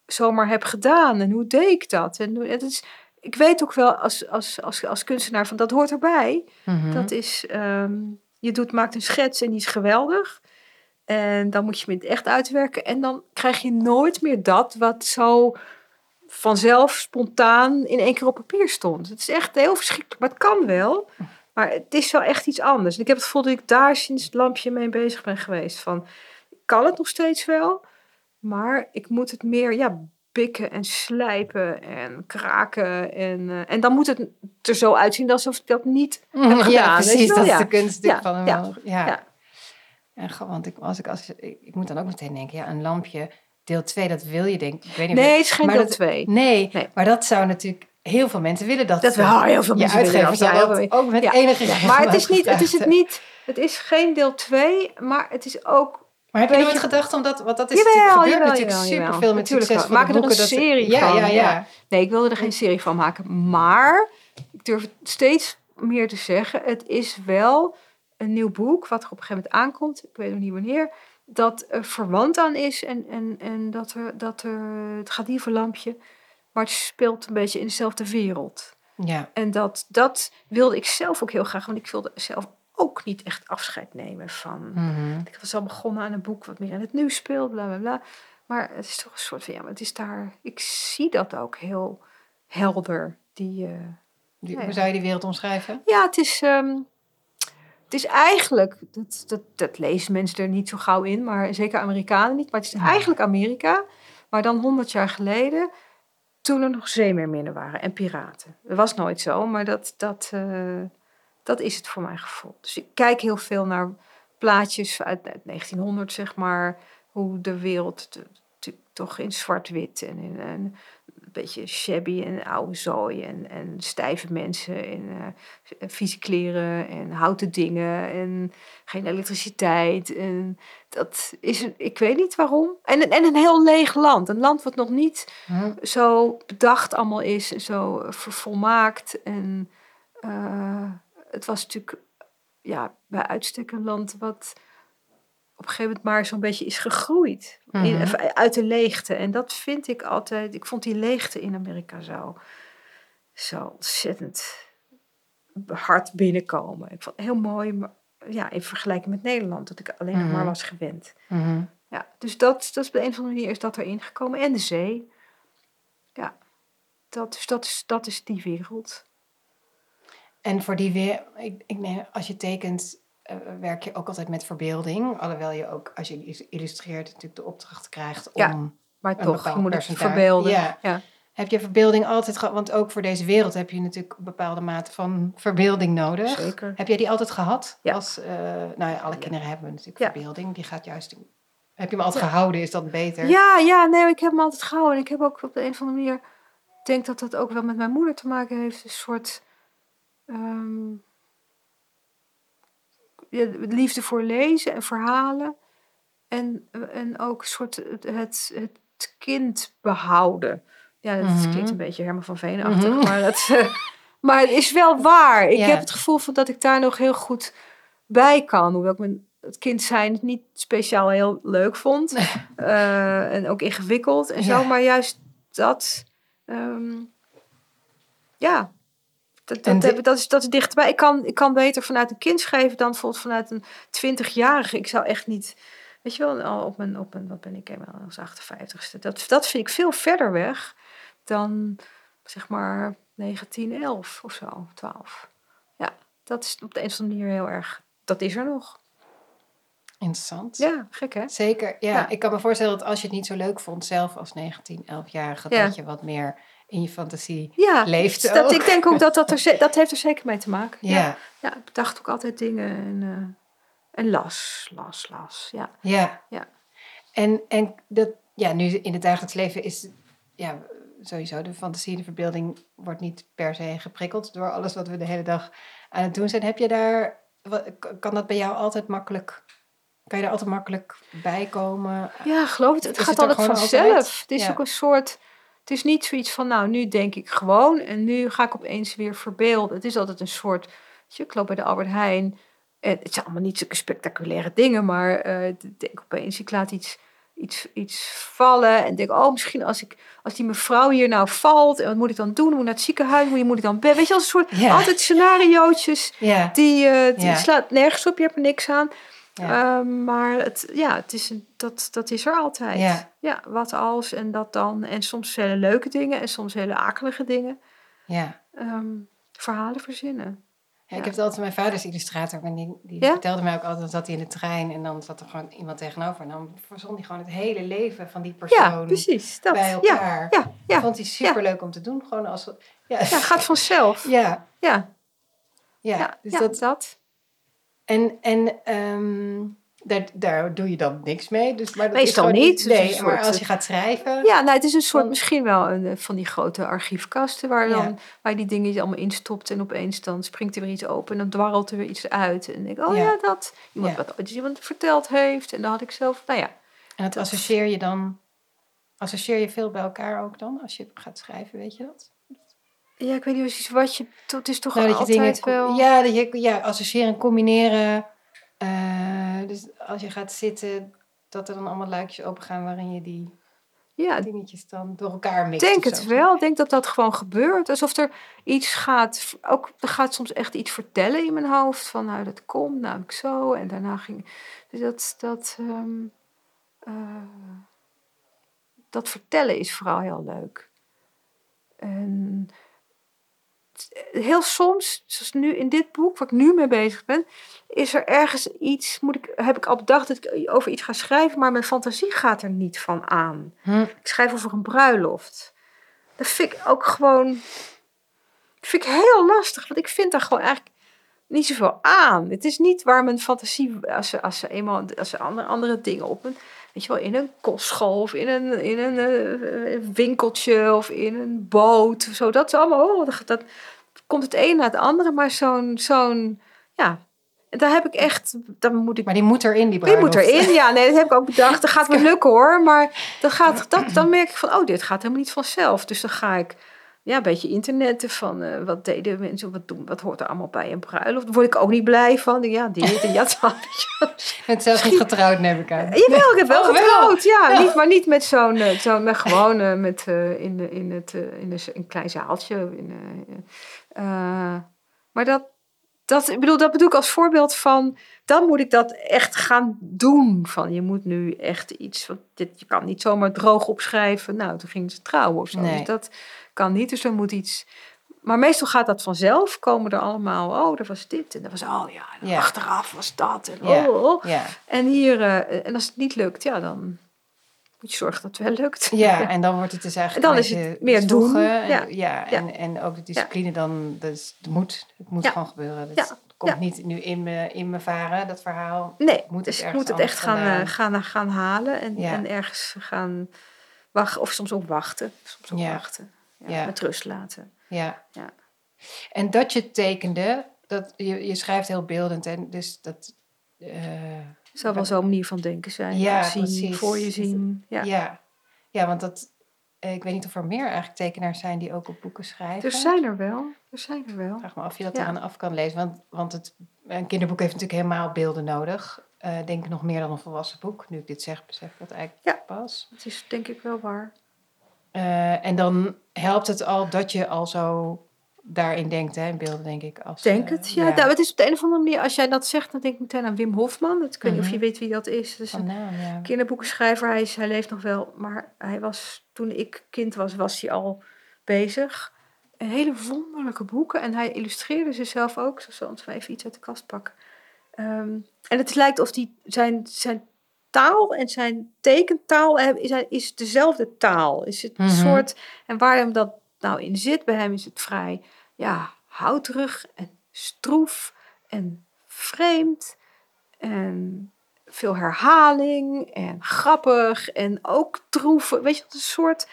zomaar heb gedaan. En hoe deed ik dat? En het is, ik weet ook wel als, als, als, als kunstenaar van dat hoort erbij. Mhm. Dat is, ehm, je doet, maakt een schets en die is geweldig. En dan moet je hem het echt uitwerken. En dan krijg je nooit meer dat wat zo vanzelf, spontaan in één keer op papier stond. Het is echt heel verschrikkelijk, maar het kan wel. Maar het is wel echt iets anders. En ik heb het gevoel dat ik daar sinds het lampje mee bezig ben geweest. Van, ik kan het nog steeds wel, maar ik moet het meer ja, pikken en slijpen en kraken. En, eh, en dan moet het er zo uitzien alsof ik dat niet heb gedaan. Ja, precies. Dat is de kunst Ja, van hem. ja. Ja. En want ik, als ik, als, ik, ik moet dan ook meteen denken, ja, een lampje, deel 2, dat wil je denk ik. Weet niet Nee, het is geen maar deel dat- 2. Nee, Nee. maar dat zou natuurlijk, heel veel mensen willen dat. Dat wel heel veel mensen willen uitgever dat. Ja, dat ook met Ja. enige Ja, maar het is, niet, het is het niet. Het is geen deel 2, maar het is ook Maar heb je nooit je- gedacht, omdat, want dat is Jawel, natuurlijk gebeurt jawel, natuurlijk superveel met Natuurlijk wel. succesvolle Maak er een dat serie ja, van, Ja, ja, ja. Nee, ik wilde er geen serie van maken. Maar ik durf het steeds meer te zeggen. Het is wel een nieuw boek, wat er op een gegeven moment aankomt. Ik weet nog niet wanneer. Dat er verwant aan is. En, en, en dat er, dat er. Het gaat niet over lampje. Maar het speelt een beetje in dezelfde wereld. Ja. En dat, dat wilde ik zelf ook heel graag. Want ik wilde zelf ook niet echt afscheid nemen van. Mhm. Ik was al begonnen aan een boek wat meer in het nu speelt, bla bla bla. Maar het is toch een soort van, ja, maar het is daar, ik zie dat ook heel helder. Die, eh, Die- Ja, Hoe zou je die wereld omschrijven? ja, het is, ehm, het is eigenlijk, dat, dat, dat lezen mensen er niet zo gauw in, maar zeker Amerikanen niet. Maar het is eigenlijk Amerika, maar dan honderd jaar geleden, toen er nog zeemeerminnen waren en piraten. Dat was nooit zo, maar dat, dat, eh, dat is het voor mijn gevoel. Dus ik kijk heel veel naar plaatjes uit, uit 1900, zeg maar, hoe de wereld toch in zwart-wit en in een beetje shabby en oude zooi en, en stijve mensen en eh, vieze kleren en houten dingen en geen elektriciteit. En dat is, een- ik weet niet waarom. En, een- en een heel leeg land. Een land wat nog niet Hm? zo bedacht allemaal is en zo vervolmaakt. En eh, het was natuurlijk ja, bij uitstek een land wat op een gegeven moment maar zo'n beetje is gegroeid. In- Mhm. uit de leegte. En dat vind ik altijd, ik vond die leegte in Amerika zo, zo ontzettend hard binnenkomen. Ik vond het heel mooi, maar ja, in vergelijking met Nederland, dat ik alleen nog Mhm. maar was gewend. Mhm. Ja, dus dat, dat is op de een of andere manier is dat erin gekomen. En de zee. Ja, dat, dus dat, is, dat is die wereld. En voor die weer, ik, ik neem, als je tekent, werk je ook altijd met verbeelding. Alhoewel je ook, als je illustreert, natuurlijk de opdracht krijgt om... Ja. Maar Een toch, je moet het verbeelden. Ja. Ja. Heb je verbeelding altijd gehad? Want ook voor deze wereld heb je natuurlijk een bepaalde mate van verbeelding nodig. Zeker. Heb jij die altijd gehad? Ja. Als, eh, nou ja, alle kinderen hebben natuurlijk verbeelding. Die gaat juist... in- Heb je hem altijd gehouden? Is dat beter? Ja, ja, nee, ik heb hem altijd gehouden. En ik heb ook op de een of andere manier, ik denk dat dat ook wel met mijn moeder te maken heeft, een soort ehm, liefde voor lezen en verhalen. En, en ook een soort het, het, het kind behouden. Ja, dat Mhm. klinkt een beetje Herman van Veenachtig, Mhm. maar, het, eh, maar het is wel waar. Ik Ja. heb het gevoel van dat ik daar nog heel goed bij kan. Hoewel ik mijn het kind zijn niet speciaal heel leuk vond. Eh, en ook ingewikkeld en zo. Ja. Maar juist dat... ehm, ja, dat, dat, is, dat is dichterbij. Ik kan, ik kan beter vanuit een kind schrijven dan bijvoorbeeld vanuit een twintigjarige. Ik zou echt niet... Weet je wel, al op mijn, op mijn wat ben ik eenmaal als 58ste. Dat, dat vind ik veel verder weg dan zeg maar 1911 of zo, 12. Ja, dat is op de een of andere manier heel erg... Dat is er nog. Interessant. Ja, gek hè? Zeker, ja. Ja. Ik kan me voorstellen dat als je het niet zo leuk vond, zelf als 19, 11-jarige, Ja. dat je wat meer in je fantasie Ja, leeft dus dat, ook. ik denk ook dat dat, er, dat heeft er zeker mee te maken. Ja, ja. Ja, ik bedacht ook altijd dingen en, eh, en las, las, las. Ja. ja. Ja. En, en dat, ja, nu in het dagelijks leven is, ja, sowieso de fantasie en de verbeelding wordt niet per se geprikkeld door alles wat we de hele dag aan het doen zijn. Heb je daar, kan dat bij jou altijd makkelijk, kan je daar altijd makkelijk bij komen? ja, geloof het. Het Is gaat het altijd vanzelf. altijd? Het is Ja. ook een soort... Het is niet zoiets van, nou, nu denk ik gewoon en nu ga ik opeens weer verbeelden. Het is altijd een soort... je, Ik loop bij de Albert Heijn en het zijn allemaal niet zulke spectaculaire dingen, maar eh, ik denk opeens, ik laat iets, iets, iets vallen en denk, oh, misschien als, ik, als die mevrouw hier nou valt, en wat moet ik dan doen? Moet ik naar het ziekenhuis? Moet, moet ik dan... bed- Weet je, als een soort... Altijd scenariootjes Die, eh, die slaat nergens op, je hebt er niks aan. Ja. Ehm, maar het, ja, het is dat, dat is er altijd. Ja. wat als en dat dan. En soms hele leuke dingen en soms hele akelige dingen. ja. Ehm, verhalen verzinnen. Ja, ik heb het altijd mijn vaders illustrator. En die, die vertelde mij ook altijd, dan zat hij in de trein en dan zat er gewoon iemand tegenover. En dan verzon hij gewoon het hele leven van die persoon Ja, precies. Dat. bij Ja, elkaar. ja, Dat ja. vond hij super leuk om te doen. Gewoon als... Ja, ja, gaat vanzelf. ja, Ja, ja. ja, dus ja, dat, dat. En, en ehm, daar, daar doe je dan niks mee. Dus, maar dat Meestal is gewoon niet. Het Nee, maar als je gaat schrijven... Ja, nou, het is een soort, Dan- misschien wel een, eh, van die grote archiefkasten waar, dan, Ja. waar je die dingen allemaal instopt en opeens dan springt er weer iets open en dan dwarrelt er weer iets uit. En dan denk ik, oh Ja. ja, dat. Iemand Ja. wat ooit iemand verteld heeft en dan had ik zelf, nou ja. En dat associeer je dan... Associeer je veel bij elkaar ook dan, als je gaat schrijven, weet je dat? Ja, ik weet niet precies wat je, het is toch Nou, dat je altijd dingen, wel. Ja, dat je ja, associëren en combineren. Eh, dus als je gaat zitten, dat er dan allemaal luikjes open gaan waarin je die ja, dingetjes dan door elkaar Ik mixt. denk of het wel. Ik denk dat dat gewoon gebeurt. Alsof er iets gaat. Ook, er gaat soms echt iets vertellen in mijn hoofd. Van nou, dat komt namelijk zo. En daarna ging. Dus dat. Dat, ehm, eh, dat vertellen is vooral heel leuk. En heel soms, zoals nu in dit boek, waar ik nu mee bezig ben, is er ergens iets, moet ik, heb ik al bedacht dat ik over iets ga schrijven, maar mijn fantasie gaat er niet van aan. Hm. Ik schrijf over een bruiloft. Dat vind ik ook gewoon. Dat vind ik heel lastig, want ik vind daar gewoon eigenlijk niet zoveel aan. Het is niet waar mijn fantasie, als ze, als ze eenmaal als ze andere, andere dingen op een, weet je wel, in een kostschool of in een, in een eh, winkeltje of in een boot of zo. Dat is allemaal, oh, dat, dat komt het een na het andere, maar zo'n, zo'n, ja. En daar heb ik echt, dan moet ik Maar die moet erin, die die moet bruiloft. erin, ja. Nee, dat heb ik ook bedacht. Dat gaat me lukken hoor. Maar dan, gaat, dat, dan merk ik van, oh, dit gaat helemaal niet vanzelf. Dus dan ga ik ja, een beetje internetten van eh, wat deden mensen, wat doen, wat hoort er allemaal bij een bruiloft. Daar word ik ook niet blij van. Ja, dit en dat. Je bent zelfs niet getrouwd, neem ik aan. Jawel, ik heb wel Oh, wel. getrouwd. Ja, Niet, maar niet met zo'n, eh, zo'n met gewoon eh, met, eh, in, in, het, eh, in een klein zaaltje. In, eh, eh, maar dat, dat, ik bedoel, dat bedoel ik als voorbeeld van, dan moet ik dat echt gaan doen. Van, je moet nu echt iets, want dit, je kan niet zomaar droog opschrijven. Nou, toen gingen ze trouwen of zo. Nee. Dus dat kan niet, dus er moet iets... Maar meestal gaat dat vanzelf, komen er allemaal, oh, er was dit en er was, oh ja, en Ja. achteraf was dat. En, oh. En hier, eh, en als het niet lukt, ja, dan moet je zorgen dat het wel lukt. Ja, en dan wordt het dus eigenlijk En dan is het meer doen. En, Ja. En, en ook de discipline dan, dus het moet, het moet gewoon gebeuren. Dat Ja. komt niet nu in me, in me varen, dat verhaal. Nee, Moet dus ergens moet het echt gaan, eh, gaan, gaan halen en, en ergens gaan wachten. Of soms ook wachten. Soms ook Ja. wachten. Met rust laten. Ja. Ja. En dat je tekende, dat, je, je schrijft heel beeldend en dus dat... eh, zou wel zo'n manier van denken zijn. Ja, zien, precies. voor je zien. Ja. ja. ja. want dat... eh, Ik weet niet of er meer eigenlijk tekenaars zijn die ook op boeken schrijven. Er zijn er wel. Er zijn er wel. Vraag me af of je dat Ja. eraan af kan lezen. Want, want het, een kinderboek heeft natuurlijk helemaal beelden nodig. Eh, denk ik nog meer dan een volwassen boek. Nu ik dit zeg, besef ik dat eigenlijk Ja. pas. Dat is denk ik wel waar. Eh, en dan helpt het al dat je al zo daarin denkt, hè, in beelden, denk ik. Als, Denk eh, het. Ja, Nou, het is op de een of andere manier. Als jij dat zegt, dan denk ik meteen aan Wim Hofman. Ik weet niet of je Mhm. weet wie dat is. Van naam, ja. kinderboekenschrijver. Hij, is, hij leeft nog wel, maar hij was, toen ik kind was, was hij al bezig. Een hele wonderlijke boeken. En hij illustreerde ze zelf ook. Zo zal ons even iets uit de kast pakken. Ehm, en het lijkt of die, zijn, zijn taal en zijn tekentaal is, is dezelfde taal. Is het een Mhm. soort, en waar hem dat nou in zit, bij hem is het vrij ja, houterig en stroef en vreemd. En veel herhaling en grappig en ook troef. Weet je, het is een soort.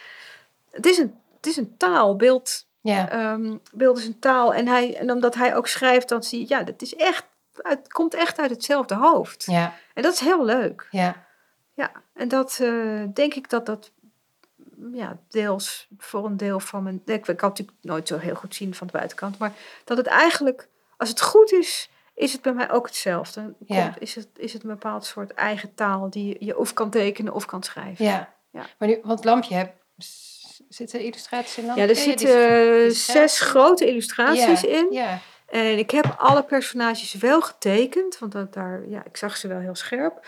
Het is een, het is een taal, beeld, Ja, ehm, beeld is een taal. En, hij, en omdat hij ook schrijft, dan zie je, ja, dat is echt, het komt echt uit hetzelfde hoofd. ja, En dat is heel leuk. ja. Ja, en dat eh, denk ik dat dat ja, deels voor een deel van mijn. Ik, ik kan natuurlijk nooit zo heel goed zien van de buitenkant, maar dat het eigenlijk, als het goed is, is het bij mij ook hetzelfde. Dan Ja. is, het, is het een bepaald soort eigen taal die je- of kan tekenen of kan schrijven. ja. Ja. Maar nu, want lampje heb, zitten illustraties in lampje? Ja, er die- zitten eh, zes- zes grote illustraties ja, in. Ja, En ik heb alle personages wel getekend, want dat daar, ja, ik zag ze wel heel scherp.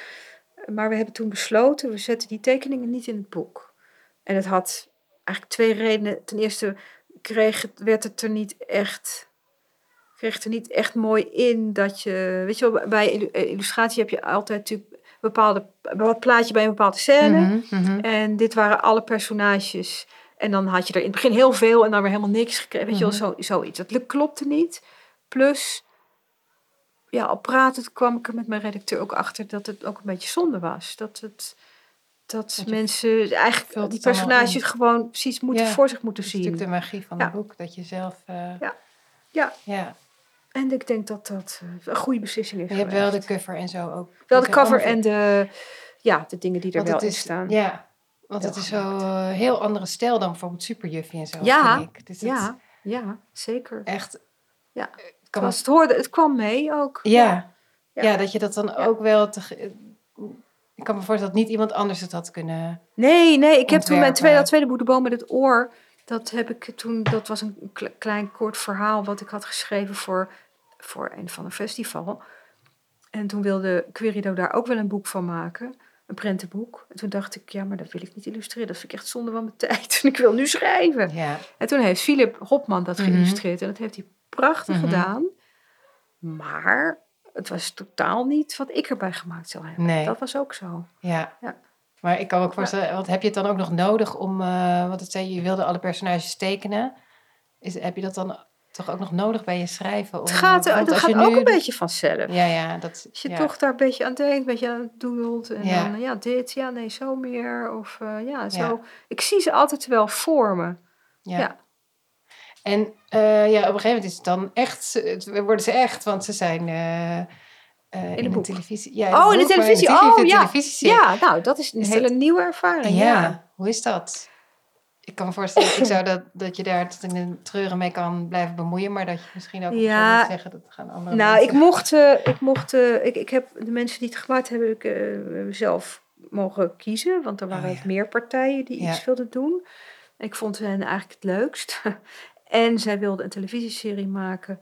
Maar we hebben toen besloten, we zetten die tekeningen niet in het boek. En het had eigenlijk twee redenen. Ten eerste kreeg het, werd het er niet echt, kreeg kreeg er niet echt mooi in dat je, weet je wel, bij eh, illustratie heb je altijd natuurlijk een bepaalde, bepaald plaatje bij een bepaalde scène. Mhm, mhm. En dit waren alle personages. En dan had je er in het begin heel veel en dan weer helemaal niks gekregen. Weet je wel, zo, zoiets. Dat klopte niet. Plus, ja, op praten kwam ik er met mijn redacteur ook achter dat het ook een beetje zonde was. Dat het... Dat mensen eigenlijk die het personages gewoon precies moeten Ja, voor zich moeten Dat is natuurlijk zien. de magie van Ja. het boek, dat je zelf... eh, Ja. Ja. ja. En ik denk dat dat eh, een goede beslissing is. Maar je hebt wel de cover en zo ook. Wel de er cover en de, ja, de dingen die er Want wel het in is, staan. Ja, want Heel het is zo eh, heel andere stijl dan bijvoorbeeld Superjuffie en zo, Ja, vind ik. Dus het Ja, ja, zeker. echt... Ja. Het, was, het, hoorde, het kwam mee ook. ja. Ja. Dat je dat dan ook wel... Te, ik kan me voorstellen dat niet iemand anders het had kunnen... Nee, nee, ik heb toen mijn tweede, dat tweede boek, De Boom met het Oor. Dat heb ik toen, dat was een kle- klein kort verhaal wat ik had geschreven voor, voor een van een festival. En toen wilde Querido daar ook wel een boek van maken. Een prentenboek. En toen dacht ik, ja, maar dat wil ik niet illustreren. Dat vind ik echt zonde van mijn tijd. En ik wil nu schrijven. Ja, En toen heeft Philip Hopman dat Mhm. geïllustreerd. En dat heeft hij prachtig Mhm. gedaan. Maar het was totaal niet wat ik erbij gemaakt zou hebben. Nee. Dat was ook zo. ja. Ja. Maar ik kan me ook voorstellen, want heb je het dan ook nog nodig om... eh want het zei, je je wilde alle personages tekenen. Is, heb je dat dan toch ook nog nodig bij je schrijven? Om, Het gaat, want dat als gaat ook nu- een beetje vanzelf. Ja, ja, dat... Als je ja. toch daar een beetje aan denkt, een beetje aan het doelt. En Ja. dan, ja, dit, ja, nee, zo meer. Of eh, ja, zo. Ja. Ik zie ze altijd wel voor me. Ja. En eh, ja, op een gegeven moment is het dan echt, worden ze echt, want ze zijn eh, eh, in, een de televisie. Ja, Oh, in de boek, televisie. Oh, de ja. Ja, nou, dat is een Is hele dat- nieuwe ervaring. Ja, Ja. hoe is dat? Ik kan me voorstellen, ik zou dat, dat je daar tot in de treuren mee kan blijven bemoeien, maar dat je misschien ook Ja. moment zeggen dat gaan andere Nou, ik mocht, ik mocht, ik, ik heb de mensen die het gemaakt hebben, ik, zelf mogen kiezen, want er waren Oh, ja. meer partijen die iets wilden doen. Ik vond hen eigenlijk het leukst. En zij wilden een televisieserie maken,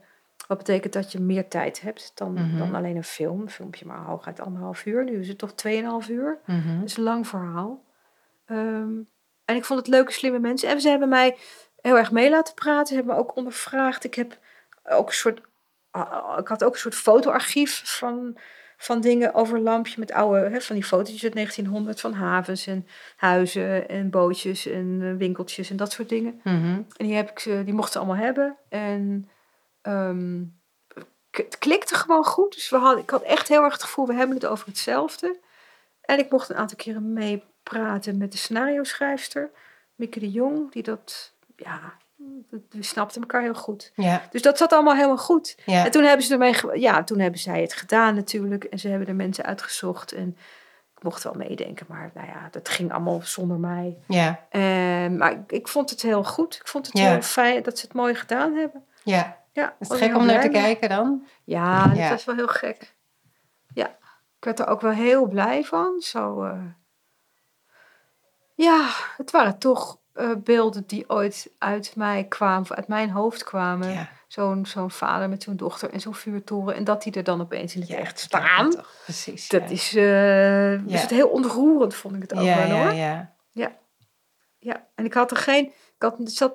wat betekent dat je meer tijd hebt dan, Mhm. dan alleen een film. Een filmpje maar hooguit anderhalf uur. Nu is het toch tweeënhalf uur. Mhm. Dat is een lang verhaal. Ehm, en ik vond het leuke, slimme mensen. En ze hebben mij heel erg mee laten praten. Ze hebben me ook ondervraagd. Ik heb ook een soort... ah, Ik had ook een soort fotoarchief van, van dingen over lampje met oude... Hè, van die fotootjes uit 1900 van havens en huizen en bootjes en eh, winkeltjes en dat soort dingen. Mhm. En die, heb ik, ze- die mochten ze allemaal hebben. En ehm, het klikte gewoon goed. Dus we hadden, ik had echt heel erg het gevoel, we hebben het over hetzelfde. En ik mocht een aantal keren meepraten met de scenario schrijfster, Mieke de Jong, die dat, ja, we snapten elkaar heel goed. Ja, Dus dat zat allemaal helemaal goed. ja. En toen hebben ze ermee, ja, toen hebben zij het gedaan natuurlijk. En ze hebben er mensen uitgezocht. En ik mocht wel meedenken, maar nou ja, dat ging allemaal zonder mij. ja, En, maar ik, ik vond het heel goed. Ik vond het Ja. heel fijn dat ze het mooi gedaan hebben. ja. Ja, Is het er gek om naar te mee. kijken dan? Ja, dat was wel heel gek. Ja, ik werd er ook wel heel blij van. Zo, eh, Ja, het waren toch eh, beelden die ooit uit mij kwamen, uit mijn hoofd kwamen. Ja. Zo'n zo'n vader met zo'n dochter en zo'n vuurtoren. En dat die er dan opeens in het Ja, echt staan. Precies. Dat ja. is, Ja. is het heel ontroerend, vond ik het ook ja, wel ja, hoor. ja. Ja, en ik had er geen. Ik had, het zat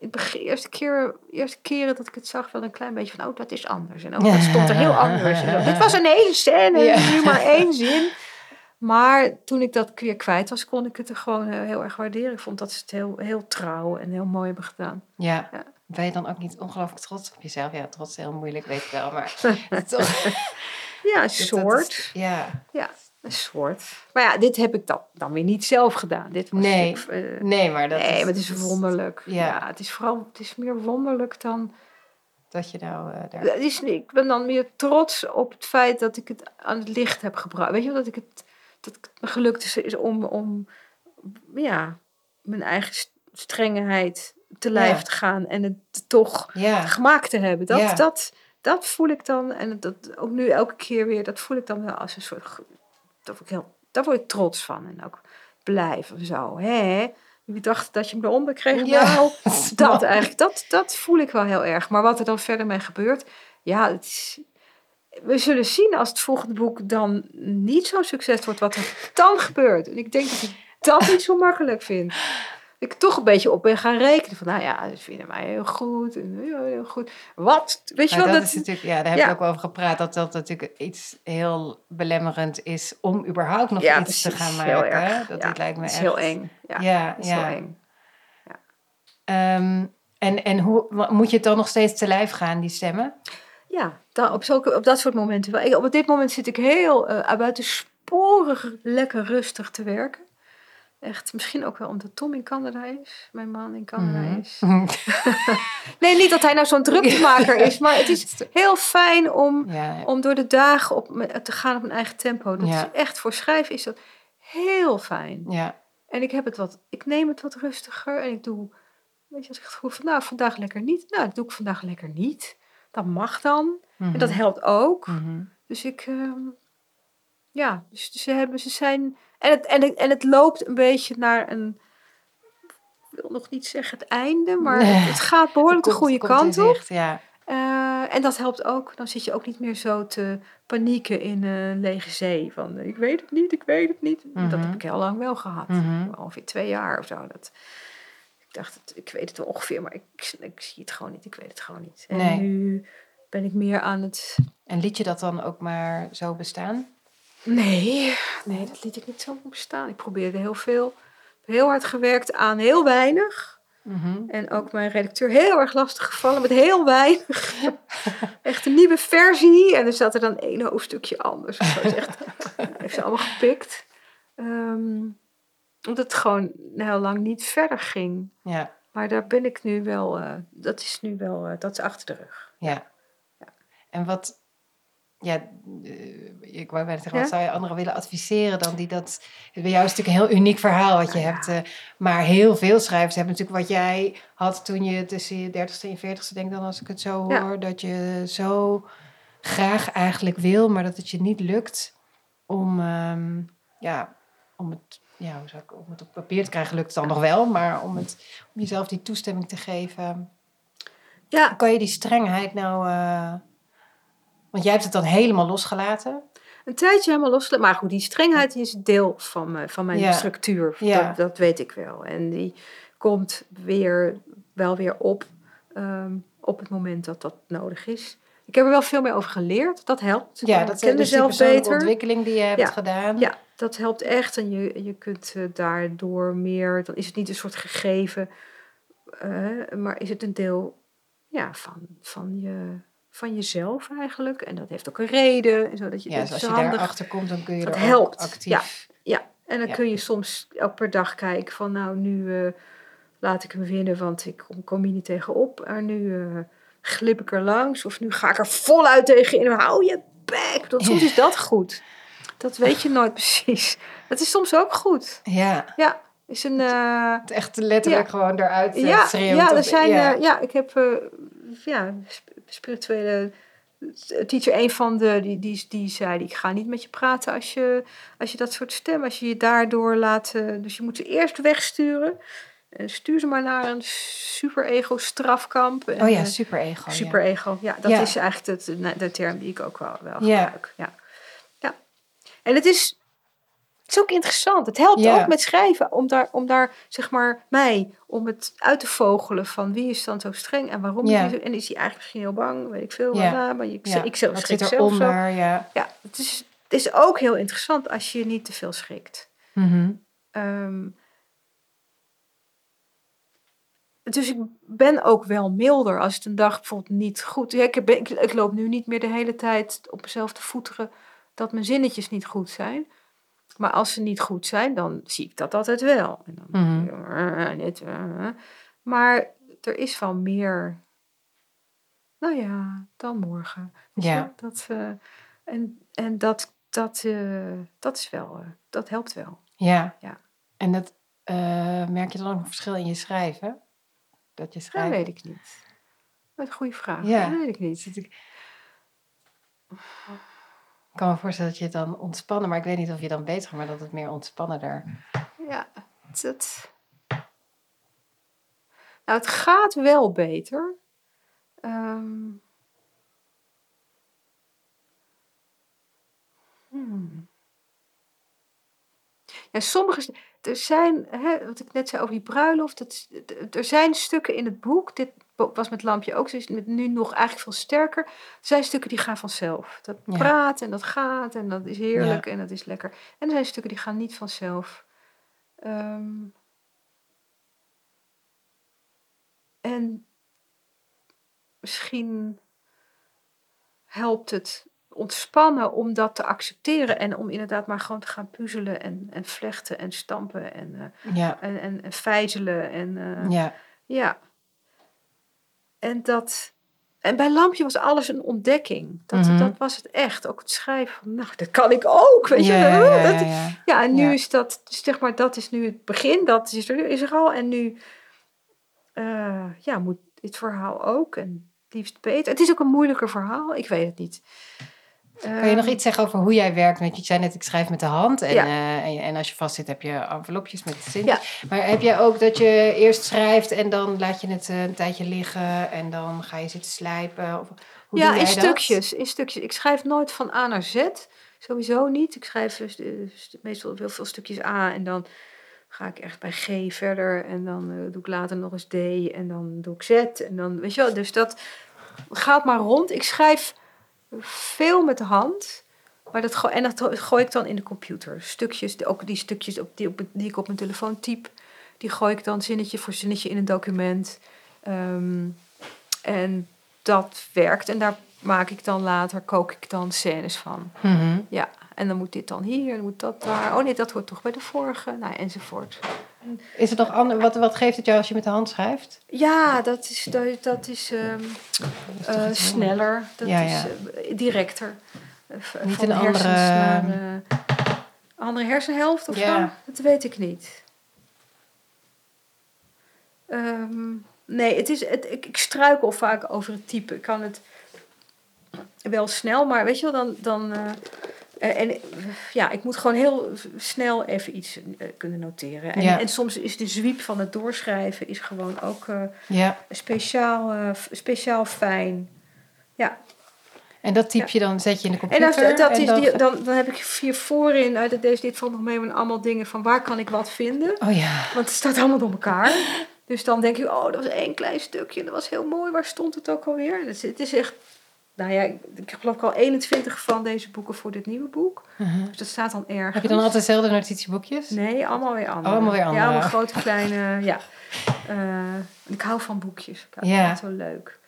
begin, eerste, keer, eerste keren dat ik het zag, wel een klein beetje van: oh, dat is anders. En oh, dat stond er heel anders. En, dit was een één scène, Ja. nu maar één zin. Maar toen ik dat weer kwijt was, kon ik het er gewoon eh, heel erg waarderen. Ik vond dat ze het heel, heel trouw en heel mooi hebben gedaan. Ja. Ja. Ben je dan ook niet ongelooflijk trots op jezelf? Ja, trots is heel moeilijk, weet ik wel. Maar toch. Ja, een dat- dat soort. is- ja. Ja, een soort. Maar ja, dit heb ik dan, dan weer niet zelf gedaan. Dit was Nee. eh, Nee, maar dat nee, is, maar het is dat wonderlijk. ja. Ja. het is vooral, het is meer wonderlijk dan Dat je nou eh, daar... Is, niet- ik ben dan meer trots op het feit dat ik het aan het licht heb gebracht. Weet je wel, dat ik het, dat het me gelukt is, is om, om ja, mijn eigen st- strengheid te lijf Ja. te gaan en het toch Ja, gemaakt te hebben. Dat, Ja. dat, dat voel ik dan, en dat ook nu elke keer weer, dat voel ik dan wel als een soort, dat ik heel, daar word ik trots van en ook blij van zo. Hè? Wie dacht dat je hem eronder kreeg? Ja. Nou, dat eigenlijk, dat, dat voel ik wel heel erg. Maar wat er dan verder mee gebeurt, ja, het is, we zullen zien als het volgende boek dan niet zo'n succes wordt, wat er dan gebeurt. En ik denk dat ik dat niet zo makkelijk vind. ik toch een beetje op ben gaan rekenen. Van nou ja, ze vinden mij heel goed. En, heel goed. Wat? Weet je wel? dat, Dat, is natuurlijk, ja, daar heb ja. ik ook over gepraat, dat dat natuurlijk iets heel belemmerend is om überhaupt nog ja, iets te gaan maken. Dat ja, lijkt me echt. heel eng. Ja, is heel eng. Ehm, en en hoe, moet je het dan nog steeds te lijf gaan, die stemmen? Ja, op, zulke, op dat soort momenten. wel. Ik, op dit moment zit ik heel uh, buitensporig lekker rustig te werken. Echt, misschien ook wel omdat Tom in Canada is. Mijn man in Canada Mhm. is. Nee, niet dat hij nou zo'n druktemaker is. Maar het is heel fijn om, ja, om door de dagen op, te gaan op mijn eigen tempo. Dat Ja. is echt voor schrijven is dat heel fijn. ja, En ik heb het wat, ik neem het wat rustiger en ik doe, weet je, als ik het gevoel van, nou, vandaag lekker niet. Nou, dat doe ik vandaag lekker niet. Dat mag dan. En dat helpt ook. Mhm. Dus ik, ehm, ja, dus ze hebben, ze zijn, en het, en, het, en het loopt een beetje naar een, ik wil nog niet zeggen het einde, maar Nee. het, het gaat behoorlijk de goede kant op. zicht, Ja, Eh, en dat helpt ook. Dan zit je ook niet meer zo te panieken in een lege zee. Van eh, ik weet het niet, ik weet het niet. Dat Mhm. heb ik heel lang wel gehad. Mhm. Ongeveer twee jaar of zo. Dat, ik dacht, het, ik weet het wel ongeveer, maar ik, ik zie het gewoon niet. Ik weet het gewoon niet. En Nee. nu ben ik meer aan het... en liet je dat dan ook maar zo bestaan? Nee, nee, dat liet ik niet zo bestaan. Ik probeerde heel veel. Heel hard gewerkt aan heel weinig. Mhm. En ook mijn redacteur heel erg lastig gevallen met heel weinig. echt een nieuwe versie. En er zat er dan één hoofdstukje anders. is echt, heeft ze allemaal gepikt. Ehm, omdat het gewoon heel lang niet verder ging. Ja, Maar daar ben ik nu wel, eh, dat is nu wel, eh, dat is achter de rug. ja. En wat, ja, eh, ik wou bijna zeggen, wat zou je anderen willen adviseren dan die dat... Bij jou is het natuurlijk een heel uniek verhaal wat je Nou hebt. eh, maar heel veel schrijvers hebben natuurlijk wat jij had toen je tussen je dertigste en je veertigste, denk dan als ik het zo Ja. hoor, dat je zo graag eigenlijk wil, maar dat het je niet lukt om, ehm, ja, om het, ja, hoe zou ik, om het op papier te krijgen, lukt het dan nog wel, maar om, het, om jezelf die toestemming te geven. Ja, Kan je die strengheid nou, eh, want jij hebt het dan helemaal losgelaten. een tijdje helemaal losgelaten. Maar goed, die strengheid is deel van, me, van mijn Ja. structuur. Ja. Dat, dat weet ik wel. En die komt weer, wel weer op ehm, op het moment dat dat nodig is. Ik heb er wel veel meer over geleerd. Dat helpt. Ja, Ik dat ken is dus die mezelf persoonlijke beter. ontwikkeling die je hebt Ja. gedaan. Ja, dat helpt echt. En je, je kunt eh, daardoor meer, dan is het niet een soort gegeven, eh, maar is het een deel ja, van, van, je, van jezelf eigenlijk. En dat heeft ook een reden. En zo, dat je, Ja, dat dus als je handig. daarachter komt, dan kun je Dat er helpt, actief... Ja, en dan Ja. kun je soms ook per dag kijken van nou, nu eh, laat ik hem winnen, want ik kom, kom hier niet tegenop. En nu eh, glip ik er langs of nu ga ik er voluit tegenin. Hou je bek. Want soms Ja. is dat goed. Dat weet je nooit precies. Dat is soms ook goed. Ja, Ja, is een... eh, het echt letterlijk gewoon eruit ja, schreeuwt. ja, er zijn, ja. ja. ja, ik heb ja, spirituele teacher, een van de, die, die, die zei, ik ga niet met je praten als je, als je dat soort stem, als je je daardoor laat, eh, dus je moet ze eerst wegsturen. En stuur ze maar naar een super ego strafkamp. En, Oh ja, eh, super ego. super ego. Ja, dat Ja. is eigenlijk de, de, term die ik ook wel, wel gebruik. Ja. ja. En het is, is ook interessant. Het helpt Ja. ook met schrijven om daar, om daar, zeg maar, mij, om het uit te vogelen van wie is dan zo streng en waarom Ja. is En is hij eigenlijk misschien heel bang, weet ik veel. Ja. Maar ik, ik zelf schrik zit zelf zo. Ja. Ja, het is, het is ook heel interessant als je niet te veel schrikt. Mhm. Ehm, dus ik ben ook wel milder als het een dag bijvoorbeeld niet goed ja, ik, ik, ik loop nu niet meer de hele tijd op mezelf te voeteren dat mijn zinnetjes niet goed zijn. Maar als ze niet goed zijn, dan zie ik dat altijd wel. En dan, Mhm. eh, dit, eh. Maar er is wel meer, nou ja, dan morgen. Ja. Dat, eh, en en dat, dat, dat is wel, dat helpt wel. Ja. Ja. En dat, merk je dan ook een verschil in je schrijven? Dat je Dat schrijft? weet ik niet. Dat is een goede vraag. Ja. Dat weet ik niet. Ik... kan me voorstellen dat je het dan ontspannen, maar ik weet niet of je dan beter maar dat het meer ontspannender. Ja, het, nou, het gaat wel beter. Ehm. Hmm. En sommige, er zijn, hè, wat ik net zei over die bruiloft, dat, er zijn stukken in het boek, dit was met Lampje ook, zo is met nu nog eigenlijk veel sterker. Er zijn stukken die gaan vanzelf. Dat Ja. praat en dat gaat en dat is heerlijk en dat is lekker. En er zijn stukken die gaan niet vanzelf. Ehm, en misschien helpt het ontspannen om dat te accepteren en om inderdaad maar gewoon te gaan puzzelen en, en vlechten en stampen en, eh, Ja, en, en, en vijzelen. En, eh, ja. ja. En dat. En bij Lampje was alles een ontdekking. Dat, Mhm. dat was het echt. Ook het schrijven van, nou, dat kan ik ook. Weet je, ja, ja, wel. ja, Dat- ja. ja, en nu is dat, dus zeg maar, dat is nu het begin. Dat is er, is er al. En nu eh, ja, moet dit verhaal ook. En liefst beter. Het is ook een moeilijker verhaal. Ik weet het niet. Kan je nog iets zeggen over hoe jij werkt? Want je zei net, ik schrijf met de hand. En, Ja. eh, en, en als je vast zit, heb je envelopjes met zin. Ja. Maar heb jij ook dat je eerst schrijft en dan laat je het eh, een tijdje liggen en dan ga je zitten slijpen? Of, hoe ja, doe in jij dat? stukjes, in stukjes. Ik schrijf nooit van A naar Z. Sowieso niet. Ik schrijf dus, st- meestal heel veel stukjes A en dan ga ik echt bij G verder. En dan eh, doe ik later nog eens D en dan doe ik Z. En dan, weet je wel, dus dat gaat maar rond. Ik schrijf veel met de hand. Maar dat en dat gooi ik dan in de computer. Stukjes, ook die stukjes op, die, op, die ik op mijn telefoon typ, die gooi ik dan zinnetje voor zinnetje in een document. Ehm, en dat werkt. En daar maak ik dan later, kook ik dan scènes van. Mhm. Ja, en dan moet dit dan hier, dan moet dat daar. Oh nee, dat hoort toch bij de vorige, nou, enzovoort. Is het nog ander, wat, wat geeft het jou als je met de hand schrijft? Ja, dat is, dat, dat is ehm, eh, sneller, dat Ja, is eh, directer. Eh, v- Niet een andere- naar, eh, andere hersenhelft of zo? Dat weet ik niet. Ehm, nee, het is, het, ik, ik struikel vaak over het type. Ik kan het wel snel, maar weet je wel, dan... dan eh, en eh, ja, ik moet gewoon heel snel even iets eh, kunnen noteren. En, Ja. en soms is de zwiep van het doorschrijven is gewoon ook Ja. speciaal, speciaal fijn. Ja, En dat typ je dan, zet je in de en computer. dat, dat is dan die, dan, dan heb ik hier voorin, uit deze, dit valt nog mee, met allemaal dingen van waar kan ik wat vinden. Oh ja. Want het staat allemaal door elkaar. Dus dan denk je, oh, dat was één klein stukje. en Dat was heel mooi. Waar stond het ook alweer? Dus het is echt... Nou ja, ik geloof ik al 21 van deze boeken voor dit nieuwe boek. Mhm. Dus dat staat dan ergens. Heb je dan altijd dezelfde notitieboekjes? Nee, allemaal weer andere. Allemaal weer andere. Ja, allemaal grote, kleine, ja. Eh, ik hou van boekjes. Ik Ja. zo leuk.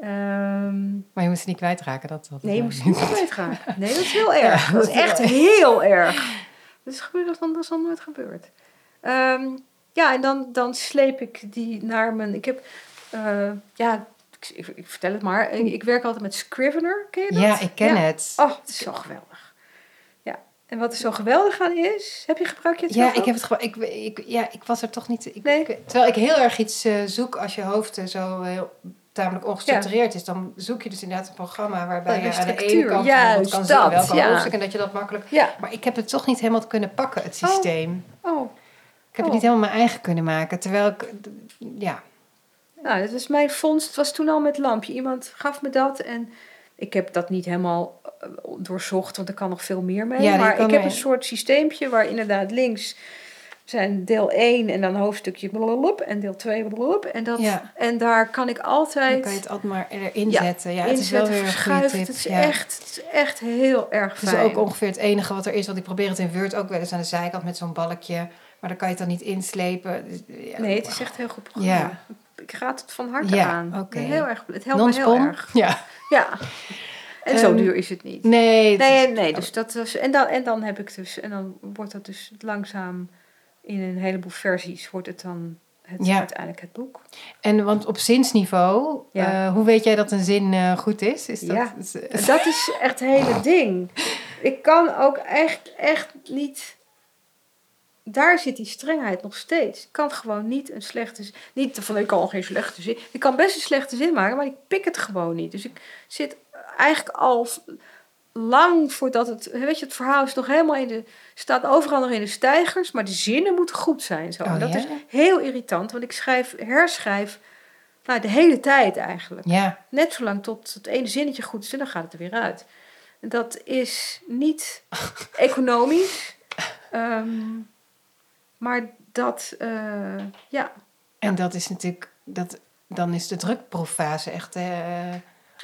Ehm, Maar je moet ze niet kwijtraken. Dat, dat nee, je moest niet kwijtraken. Nee, dat is heel erg. Ja, dat dat is echt heel erg. Dat is gebeurd, dat, dat is al nooit gebeurd. Ehm, ja, en dan, dan sleep ik die naar mijn... Ik heb... eh, ja, ik, ik, vertel het maar. Ik, ik werk altijd met Scrivener. Ken je dat? Ja, ik ken Ja. het. Oh, het is zo geweldig. Ja. En wat er zo geweldig aan is... Heb je gebruik je het Ja, ik heb het gewoon. Ik, ik, ja, ik was er toch niet. Nee. terwijl ik heel erg iets eh, zoek als je hoofd eh, zo heel tamelijk ongestructureerd is, dan zoek je dus inderdaad een programma waarbij Oh, je aan de ene kant bijvoorbeeld kan zien welke ja. hoofdstuk en dat je dat makkelijk. Ja. Maar ik heb het toch niet helemaal kunnen pakken, het Oh. systeem. Oh, Ik heb Oh. het niet helemaal mijn eigen kunnen maken. Terwijl ik, ja, Nou, dat was mijn vondst. Het was toen al met lampje. Iemand gaf me dat en ik heb dat niet helemaal eh, doorzocht, want er kan nog veel meer mee. Ja, maar ik heb mee. een soort systeempje waar inderdaad links zijn deel 1 en dan een hoofdstukje blablabla, en deel 2 blablabla, en, dat, Ja. en daar kan ik dan altijd kan je het altijd maar erin zetten. Ja, het is wel tip. Het is, ja. echt, het is echt heel erg Het is fijn. ook ongeveer het enige wat er is, want ik probeer het in Word ook wel eens aan de zijkant met zo'n balkje. Maar dan kan je het dan niet inslepen. Dus, Nee, het is echt heel goed programma. Ik raad het van harte Ja, aan. Heel erg, het helpt me heel erg. Ja. Ja. En zo Ehm, duur is het niet. Nee, Nee, nee, dus dat was, en, dan, en dan heb ik dus, en dan wordt dat dus langzaam in een heleboel versies, wordt het dan het, Ja. uiteindelijk het boek. En want op zinsniveau, Ja. eh, hoe weet jij dat een zin eh, goed is? is dat, Ja. dat is echt het hele ding. Ik kan ook echt, echt niet. Daar zit die strengheid nog steeds. Ik kan gewoon niet een slechte zin. Niet van ik kan geen slechte zin. Ik kan best een slechte zin maken, maar ik pik het gewoon niet. Dus ik zit eigenlijk al lang voordat het. Weet je, het verhaal is nog helemaal in de. staat overal nog in de stijgers, maar de zinnen moeten goed zijn. Zo. Oh, en dat ja? is heel irritant, want ik schrijf, herschrijf. Nou, de hele tijd eigenlijk. ja, Net zolang tot het ene zinnetje goed is en dan gaat het er weer uit. En dat is niet economisch. Ehm, maar dat, eh, ja. En dat is natuurlijk, dat, dan is de drukproeffase echt... eh,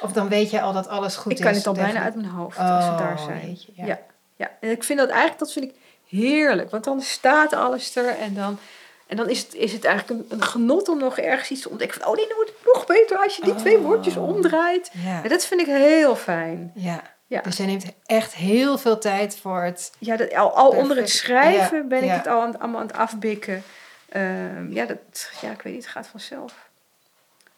of dan weet je al dat alles goed ik is. kan het al tegen- bijna uit mijn hoofd als we daar Oh, zijn. jeetje, ja. ja. Ja. en ik vind dat eigenlijk, dat vind ik heerlijk. Want dan staat alles er en dan, en dan is, het, is het eigenlijk een, een genot om nog ergens iets te ontdekken. Van, oh wordt het nog beter als je die twee Oh. woordjes omdraait. Ja. En dat vind ik heel fijn. ja. Ja. Dus jij neemt echt heel veel tijd voor het... Ja, dat, al, al onder het schrijven Ja, ben ik ja. het al aan, allemaal aan het afbikken. Ehm, ja, dat, ja, ik weet niet, het gaat vanzelf.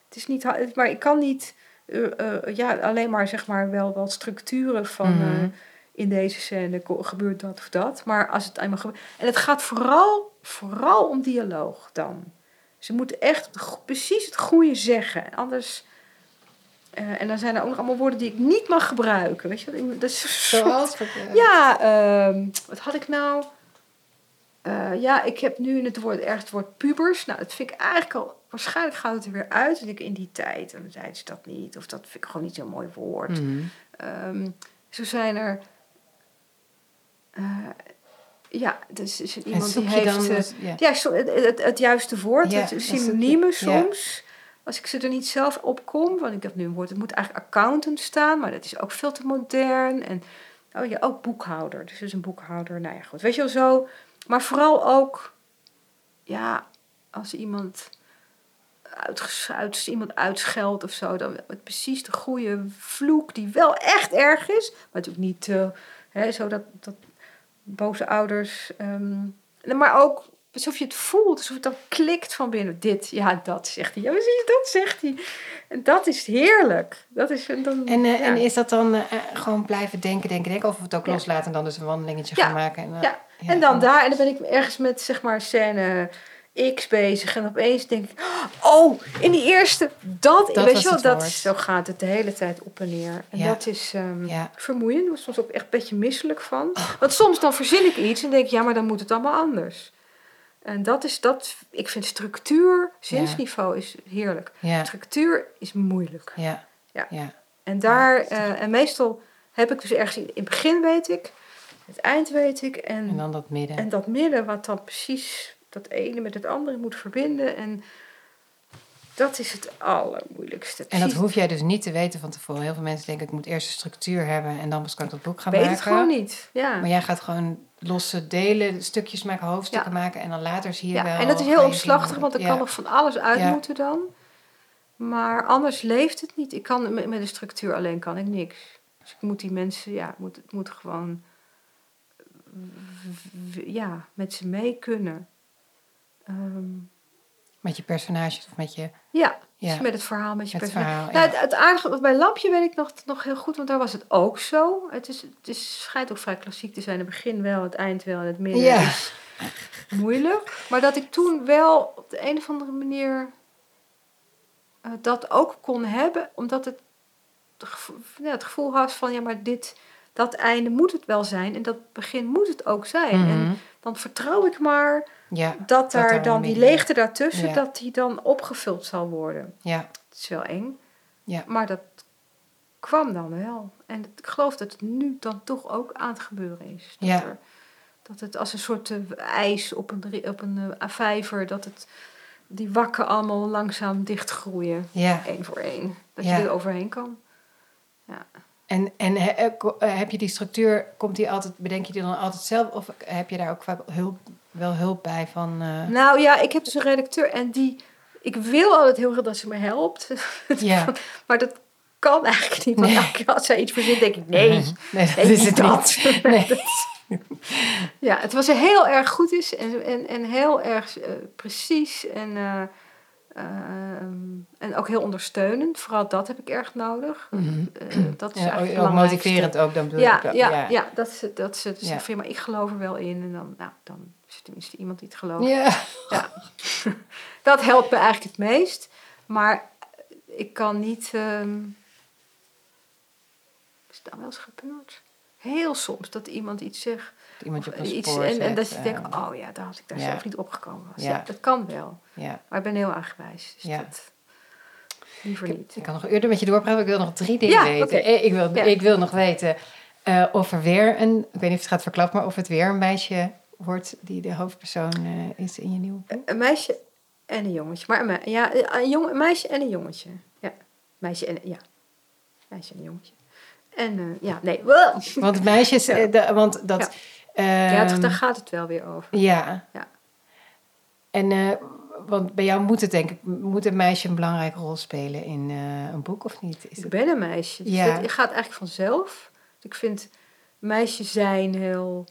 Het is niet, maar ik kan niet eh, eh, ja, alleen maar zeg maar wel wat structuren van Mhm. eh, in deze scène gebeurt dat of dat. Maar als het eenmaal gebeurt. En het gaat vooral, vooral om dialoog dan. Ze moeten echt precies het goede zeggen. Anders. Eh, en dan zijn er ook nog allemaal woorden die ik niet mag gebruiken. Weet je, wat? Ik- dat is soort- Zoals... eh, ja, ehm, wat had ik nou? Eh, ja, ik heb nu in het woord ergens het woord pubers. Nou, dat vind ik eigenlijk al... Waarschijnlijk gaat het er weer uit. En ik in die tijd. En dan zeiden ze dat niet. Of dat vind ik gewoon niet zo'n mooi woord. Ehm, zo zijn er... ja, dus is er iemand die heeft... dan... ja. het, het, het juiste woord, Ja, het synoniemen Ja. Als ik ze er niet zelf op kom, want ik heb nu een woord, het moet eigenlijk accountant staan, maar dat is ook veel te modern. En oh ja, ook boekhouder. Dus is een boekhouder. Nou ja, goed. Weet je wel zo. Maar vooral ook, ja, als iemand, uit, iemand uitscheldt of zo, dan met precies de goede vloek die wel echt erg is, maar natuurlijk niet hè, zo dat, dat boze ouders. ehm, maar ook alsof je het voelt, alsof het dan klikt van binnen. Dit, ja, dat zegt hij. Ja, precies, dat zegt hij. En dat is heerlijk. Dat is en dan. En, eh, ja. en is dat dan eh, gewoon blijven denken, denken, denken? Of het ook Ja. loslaten en dan dus een wandelingetje Ja. gaan maken? En, eh, Ja. En dan daar, en dan ben ik ergens met zeg maar scène X bezig. En opeens denk ik, oh, in die eerste, dat, Dat weet was je wel, dat is, zo gaat het de hele tijd op en neer. En Ja. dat is ehm, Ja. vermoeiend. Word soms ook echt een beetje misselijk van. Want soms dan verzin ik iets en denk ik, ja, maar dan moet het allemaal anders. En dat is dat, ik vind structuur, zinsniveau is heerlijk. Ja, Structuur is moeilijk. ja, Ja. En daar, eh, en meestal heb ik dus ergens in, het begin weet ik, het eind weet ik. En, En dan dat midden. en dat midden wat dan precies dat ene met het andere moet verbinden. En dat is het allermoeilijkste. En dat hoef jij dus niet te weten van tevoren. Heel veel mensen denken, ik moet eerst een structuur hebben en dan pas kan ik dat boek gaan ik weet maken. het gewoon niet. Ja. Maar jij gaat gewoon losse delen, stukjes maken, hoofdstukken maken en dan later zie je wel. ja, en dat is heel omslachtig, want er ja. kan nog van alles uit moeten dan. Maar anders leeft het niet. Ik kan met, met een structuur alleen kan ik niks. Dus ik moet die mensen, ja, moet, het moet gewoon ja, met ze mee kunnen. Ehm, Met je personages of met je ja, Ja. dus met het verhaal, met je het personage. verhaal, Nou, het, het aardige, bij Lampje weet ik nog, nog heel goed, want daar was het ook zo. Het, is, het is, schijnt ook vrij klassiek te zijn. Het begin wel, het eind wel en het midden Ja. is moeilijk. Maar dat ik toen wel op de een of andere manier eh, dat ook kon hebben, omdat het, het gevoel, ja, het gevoel had van, ja, maar dit, dat einde moet het wel zijn en dat begin moet het ook zijn. En Mhm. dan vertrouw ik maar Ja, dat daar dan die leegte daartussen, Ja. dat die dan opgevuld zal worden. ja, Het is wel eng. Ja. Maar dat kwam dan wel. En ik geloof dat het nu dan toch ook aan het gebeuren is. Dat, Ja. er, dat het als een soort eh, ijs op een, op een eh, vijver, dat het, die wakken allemaal langzaam dichtgroeien. ja. één voor één. Dat Ja. je er overheen kan. En, en he- eh, heb je die structuur, komt die altijd, bedenk je die dan altijd zelf? Of heb je daar ook hulp, wel hulp bij van... eh, Nou ja, ik heb dus een redacteur en die... Ik wil altijd heel graag dat ze me helpt. ja, maar dat kan eigenlijk niet. Want Nee. als zij iets verzint, denk ik... Nee, nee, dat is het dat. niet. Nee. Ja, het was heel erg goed is en, en, en heel erg eh, precies en, eh, en ook heel ondersteunend. Vooral dat heb ik erg nodig. Eh, dat is Ja, eigenlijk ook, motiverend ook, dan bedoel Ja, ik. ja, ja. dat ze, dat dus zeggen van, ja, maar ik geloof er wel in. En dan, nou, dan is tenminste iemand die het gelooft. Ja. Dat helpt me eigenlijk het meest. Maar ik kan niet... ehm, is het nou wel eens gebeurd? Heel soms dat iemand iets zegt. Iemand je op een Iets, spoor en, en dat je denkt, eh, oh ja, daar had ik daar zelf niet opgekomen was. Ja. Ja. dat kan wel. ja. Maar ik ben heel aangewijs. Dus Ja. dat liever Ik, niet. ik kan nog een uur met je doorpraten. Ik wil nog drie dingen Ja, weten. oké. Eh, Ik, wil, ik wil nog weten eh, of er weer een... Ik weet niet of het gaat verklappen, maar of het weer een meisje wordt die de hoofdpersoon eh, is in je nieuwe boek? Een meisje en een jongetje. Maar een, me- ja, een, jong, een meisje en een jongetje. Ja, meisje en ja, meisje en een jongetje. En eh, ja, nee. Wow. Want meisjes, Ja. eh, de- want dat... Ja, ehm, daar gaat het wel weer over. Ja. Ja. En want bij jou moet het denk ik, moet een meisje een belangrijke rol spelen in een boek of niet? Is Ik het... ben een meisje. Dus Ja. dat gaat eigenlijk vanzelf. Dus ik vind meisje zijn heel...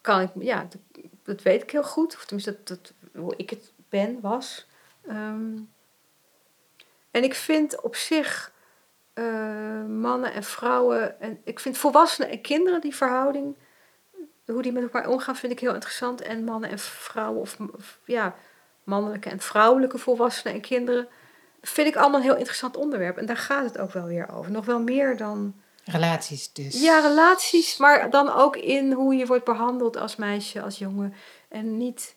Kan ik, ja, dat, weet ik heel goed. Of tenminste, dat, hoe ik het ben, was. Ehm, en ik vind op zich eh, mannen en vrouwen... En ik vind volwassenen en kinderen, die verhouding... Hoe die met elkaar omgaan, vind ik heel interessant. En mannen en vrouwen, of, of ja, mannelijke en vrouwelijke volwassenen en kinderen vind ik allemaal een heel interessant onderwerp. En daar gaat het ook wel weer over. Nog wel meer dan... Relaties dus. Ja, relaties, maar dan ook in hoe je wordt behandeld als meisje, als jongen. En niet...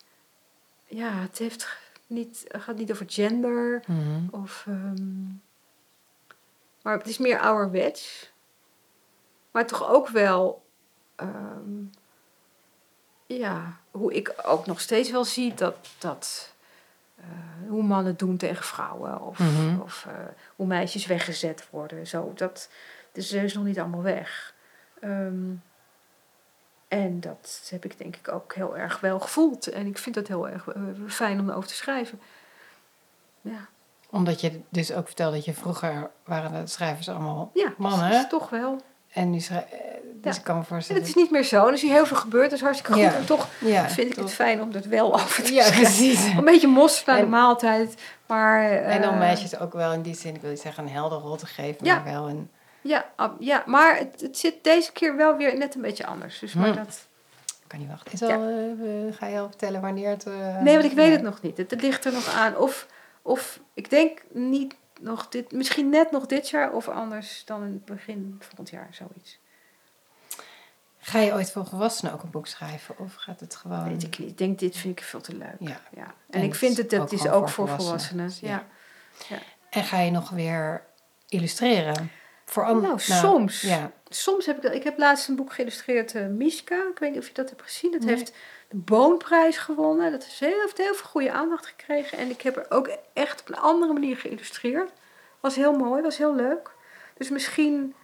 Ja, het heeft niet, het gaat niet over gender. Mhm. Of, ehm, maar het is meer ouderwets. Maar toch ook wel... ehm, ja, hoe ik ook nog steeds wel zie dat... dat eh, hoe mannen doen tegen vrouwen. Of, Mhm. of eh, hoe meisjes weggezet worden. Zo, dat dus er is nog niet allemaal weg. Ehm, en dat heb ik denk ik ook heel erg wel gevoeld. En ik vind dat heel erg eh, fijn om erover te schrijven. Ja, Omdat je dus ook vertelde dat je vroeger waren de schrijvers allemaal ja mannen. dus toch wel. En nu schrij- eh, dus Ja. ik kan me En voorstellen. het is niet meer zo. Er is hier heel veel gebeurd. Dat is hartstikke goed. Ja. En toch ja, vind ik toch. het fijn om er wel over te Ja, precies. Een beetje mos naar de En- maaltijd. Maar, En dan eh, meisjes ook wel in die zin, ik wil niet zeggen een helder rol te geven, Ja. maar wel een... Ja, ja maar het, het zit deze keer wel weer net een beetje anders. Dus maar Hmm. dat... Ik kan niet wachten. Is al, eh, ga je al vertellen wanneer het... eh, Nee, want ik weet het nog niet. Het, het ligt er nog aan. Of, of ik denk niet nog dit, misschien net nog dit jaar of anders dan in het begin volgend jaar, zoiets. Ga je ooit voor volwassenen ook een boek schrijven? Of gaat het gewoon... Weet ik niet. Ik denk, dit vind ik veel te leuk. Ja. Ja. En, En ik vind het, dat ook is ook voor volwassenen. volwassenen. Ja. En ga je nog weer illustreren? Voor an- Nou, soms. Ja. Soms heb ik dat. Ik heb laatst een boek geïllustreerd, eh Miska. Ik weet niet of je dat hebt gezien. Dat Nee. heeft de Boonprijs gewonnen. Dat is heel, heeft heel veel goede aandacht gekregen. En ik heb er ook echt op een andere manier geïllustreerd. Was heel mooi, was heel leuk. Dus misschien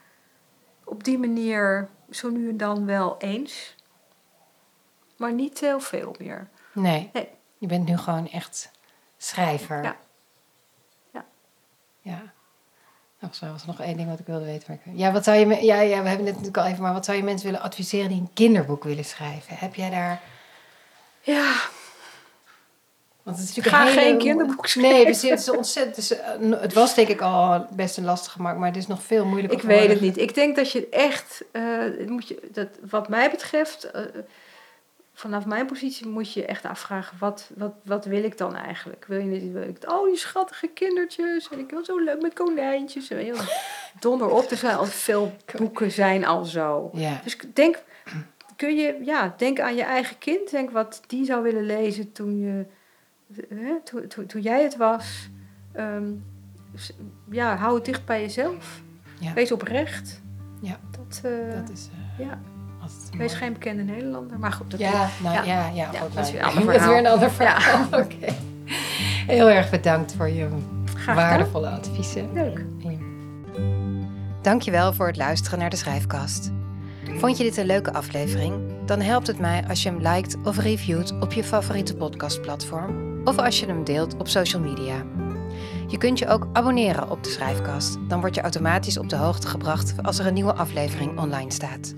op die manier zo nu en dan wel eens. Maar niet heel veel meer. Nee. Nee. Je bent nu gewoon echt schrijver. Ja. Ja. Ja. Nog zo was er nog één ding wat ik wilde weten. Ja, wat zou je, ja, ja, we hebben het natuurlijk al even, maar wat zou je mensen willen adviseren die een kinderboek willen schrijven? Heb jij daar... Ja, Want het is natuurlijk Ga een hele- geen kinderboek schrijven. Nee, dus het is ontzettend. Eh, het was denk ik al best een lastige markt, maar het is nog veel moeilijker. Ik weet het niet. Ik denk dat je echt, eh, moet je, dat, wat mij betreft, eh, vanaf mijn positie moet je echt afvragen, wat, wat, wat wil ik dan eigenlijk? Wil je niet, wil ik, oh die schattige kindertjes, en ik wil zo leuk met konijntjes. En donder op, er zijn al veel boeken zijn al zo. Ja. Dus denk, kun je, ja, denk aan je eigen kind. Denk wat die zou willen lezen toen, je, hè, toen, toen, toen jij het was. Ehm, ja, hou het dicht bij jezelf. Ja. Wees oprecht. Ja. Dat, eh, Dat is eh, ja. Wees geen bekende Nederlander. Maar goed, dat Ja, nou ja, Ja. ja, Ja, goed, dat is nou, weer een ander weer een ander verhaal. verhaal. Oké. Heel erg bedankt voor je waardevolle adviezen. Leuk. Dankjewel voor het luisteren naar de Schrijfkast. Vond je dit een leuke aflevering? Dan helpt het mij als je hem liked of reviewt op je favoriete podcastplatform of als je hem deelt op social media. Je kunt je ook abonneren op de Schrijfkast. Dan word je automatisch op de hoogte gebracht als er een nieuwe aflevering online staat.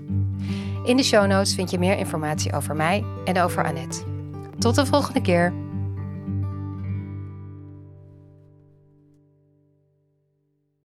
In de show notes vind je meer informatie over mij en over Annette. Tot de volgende keer.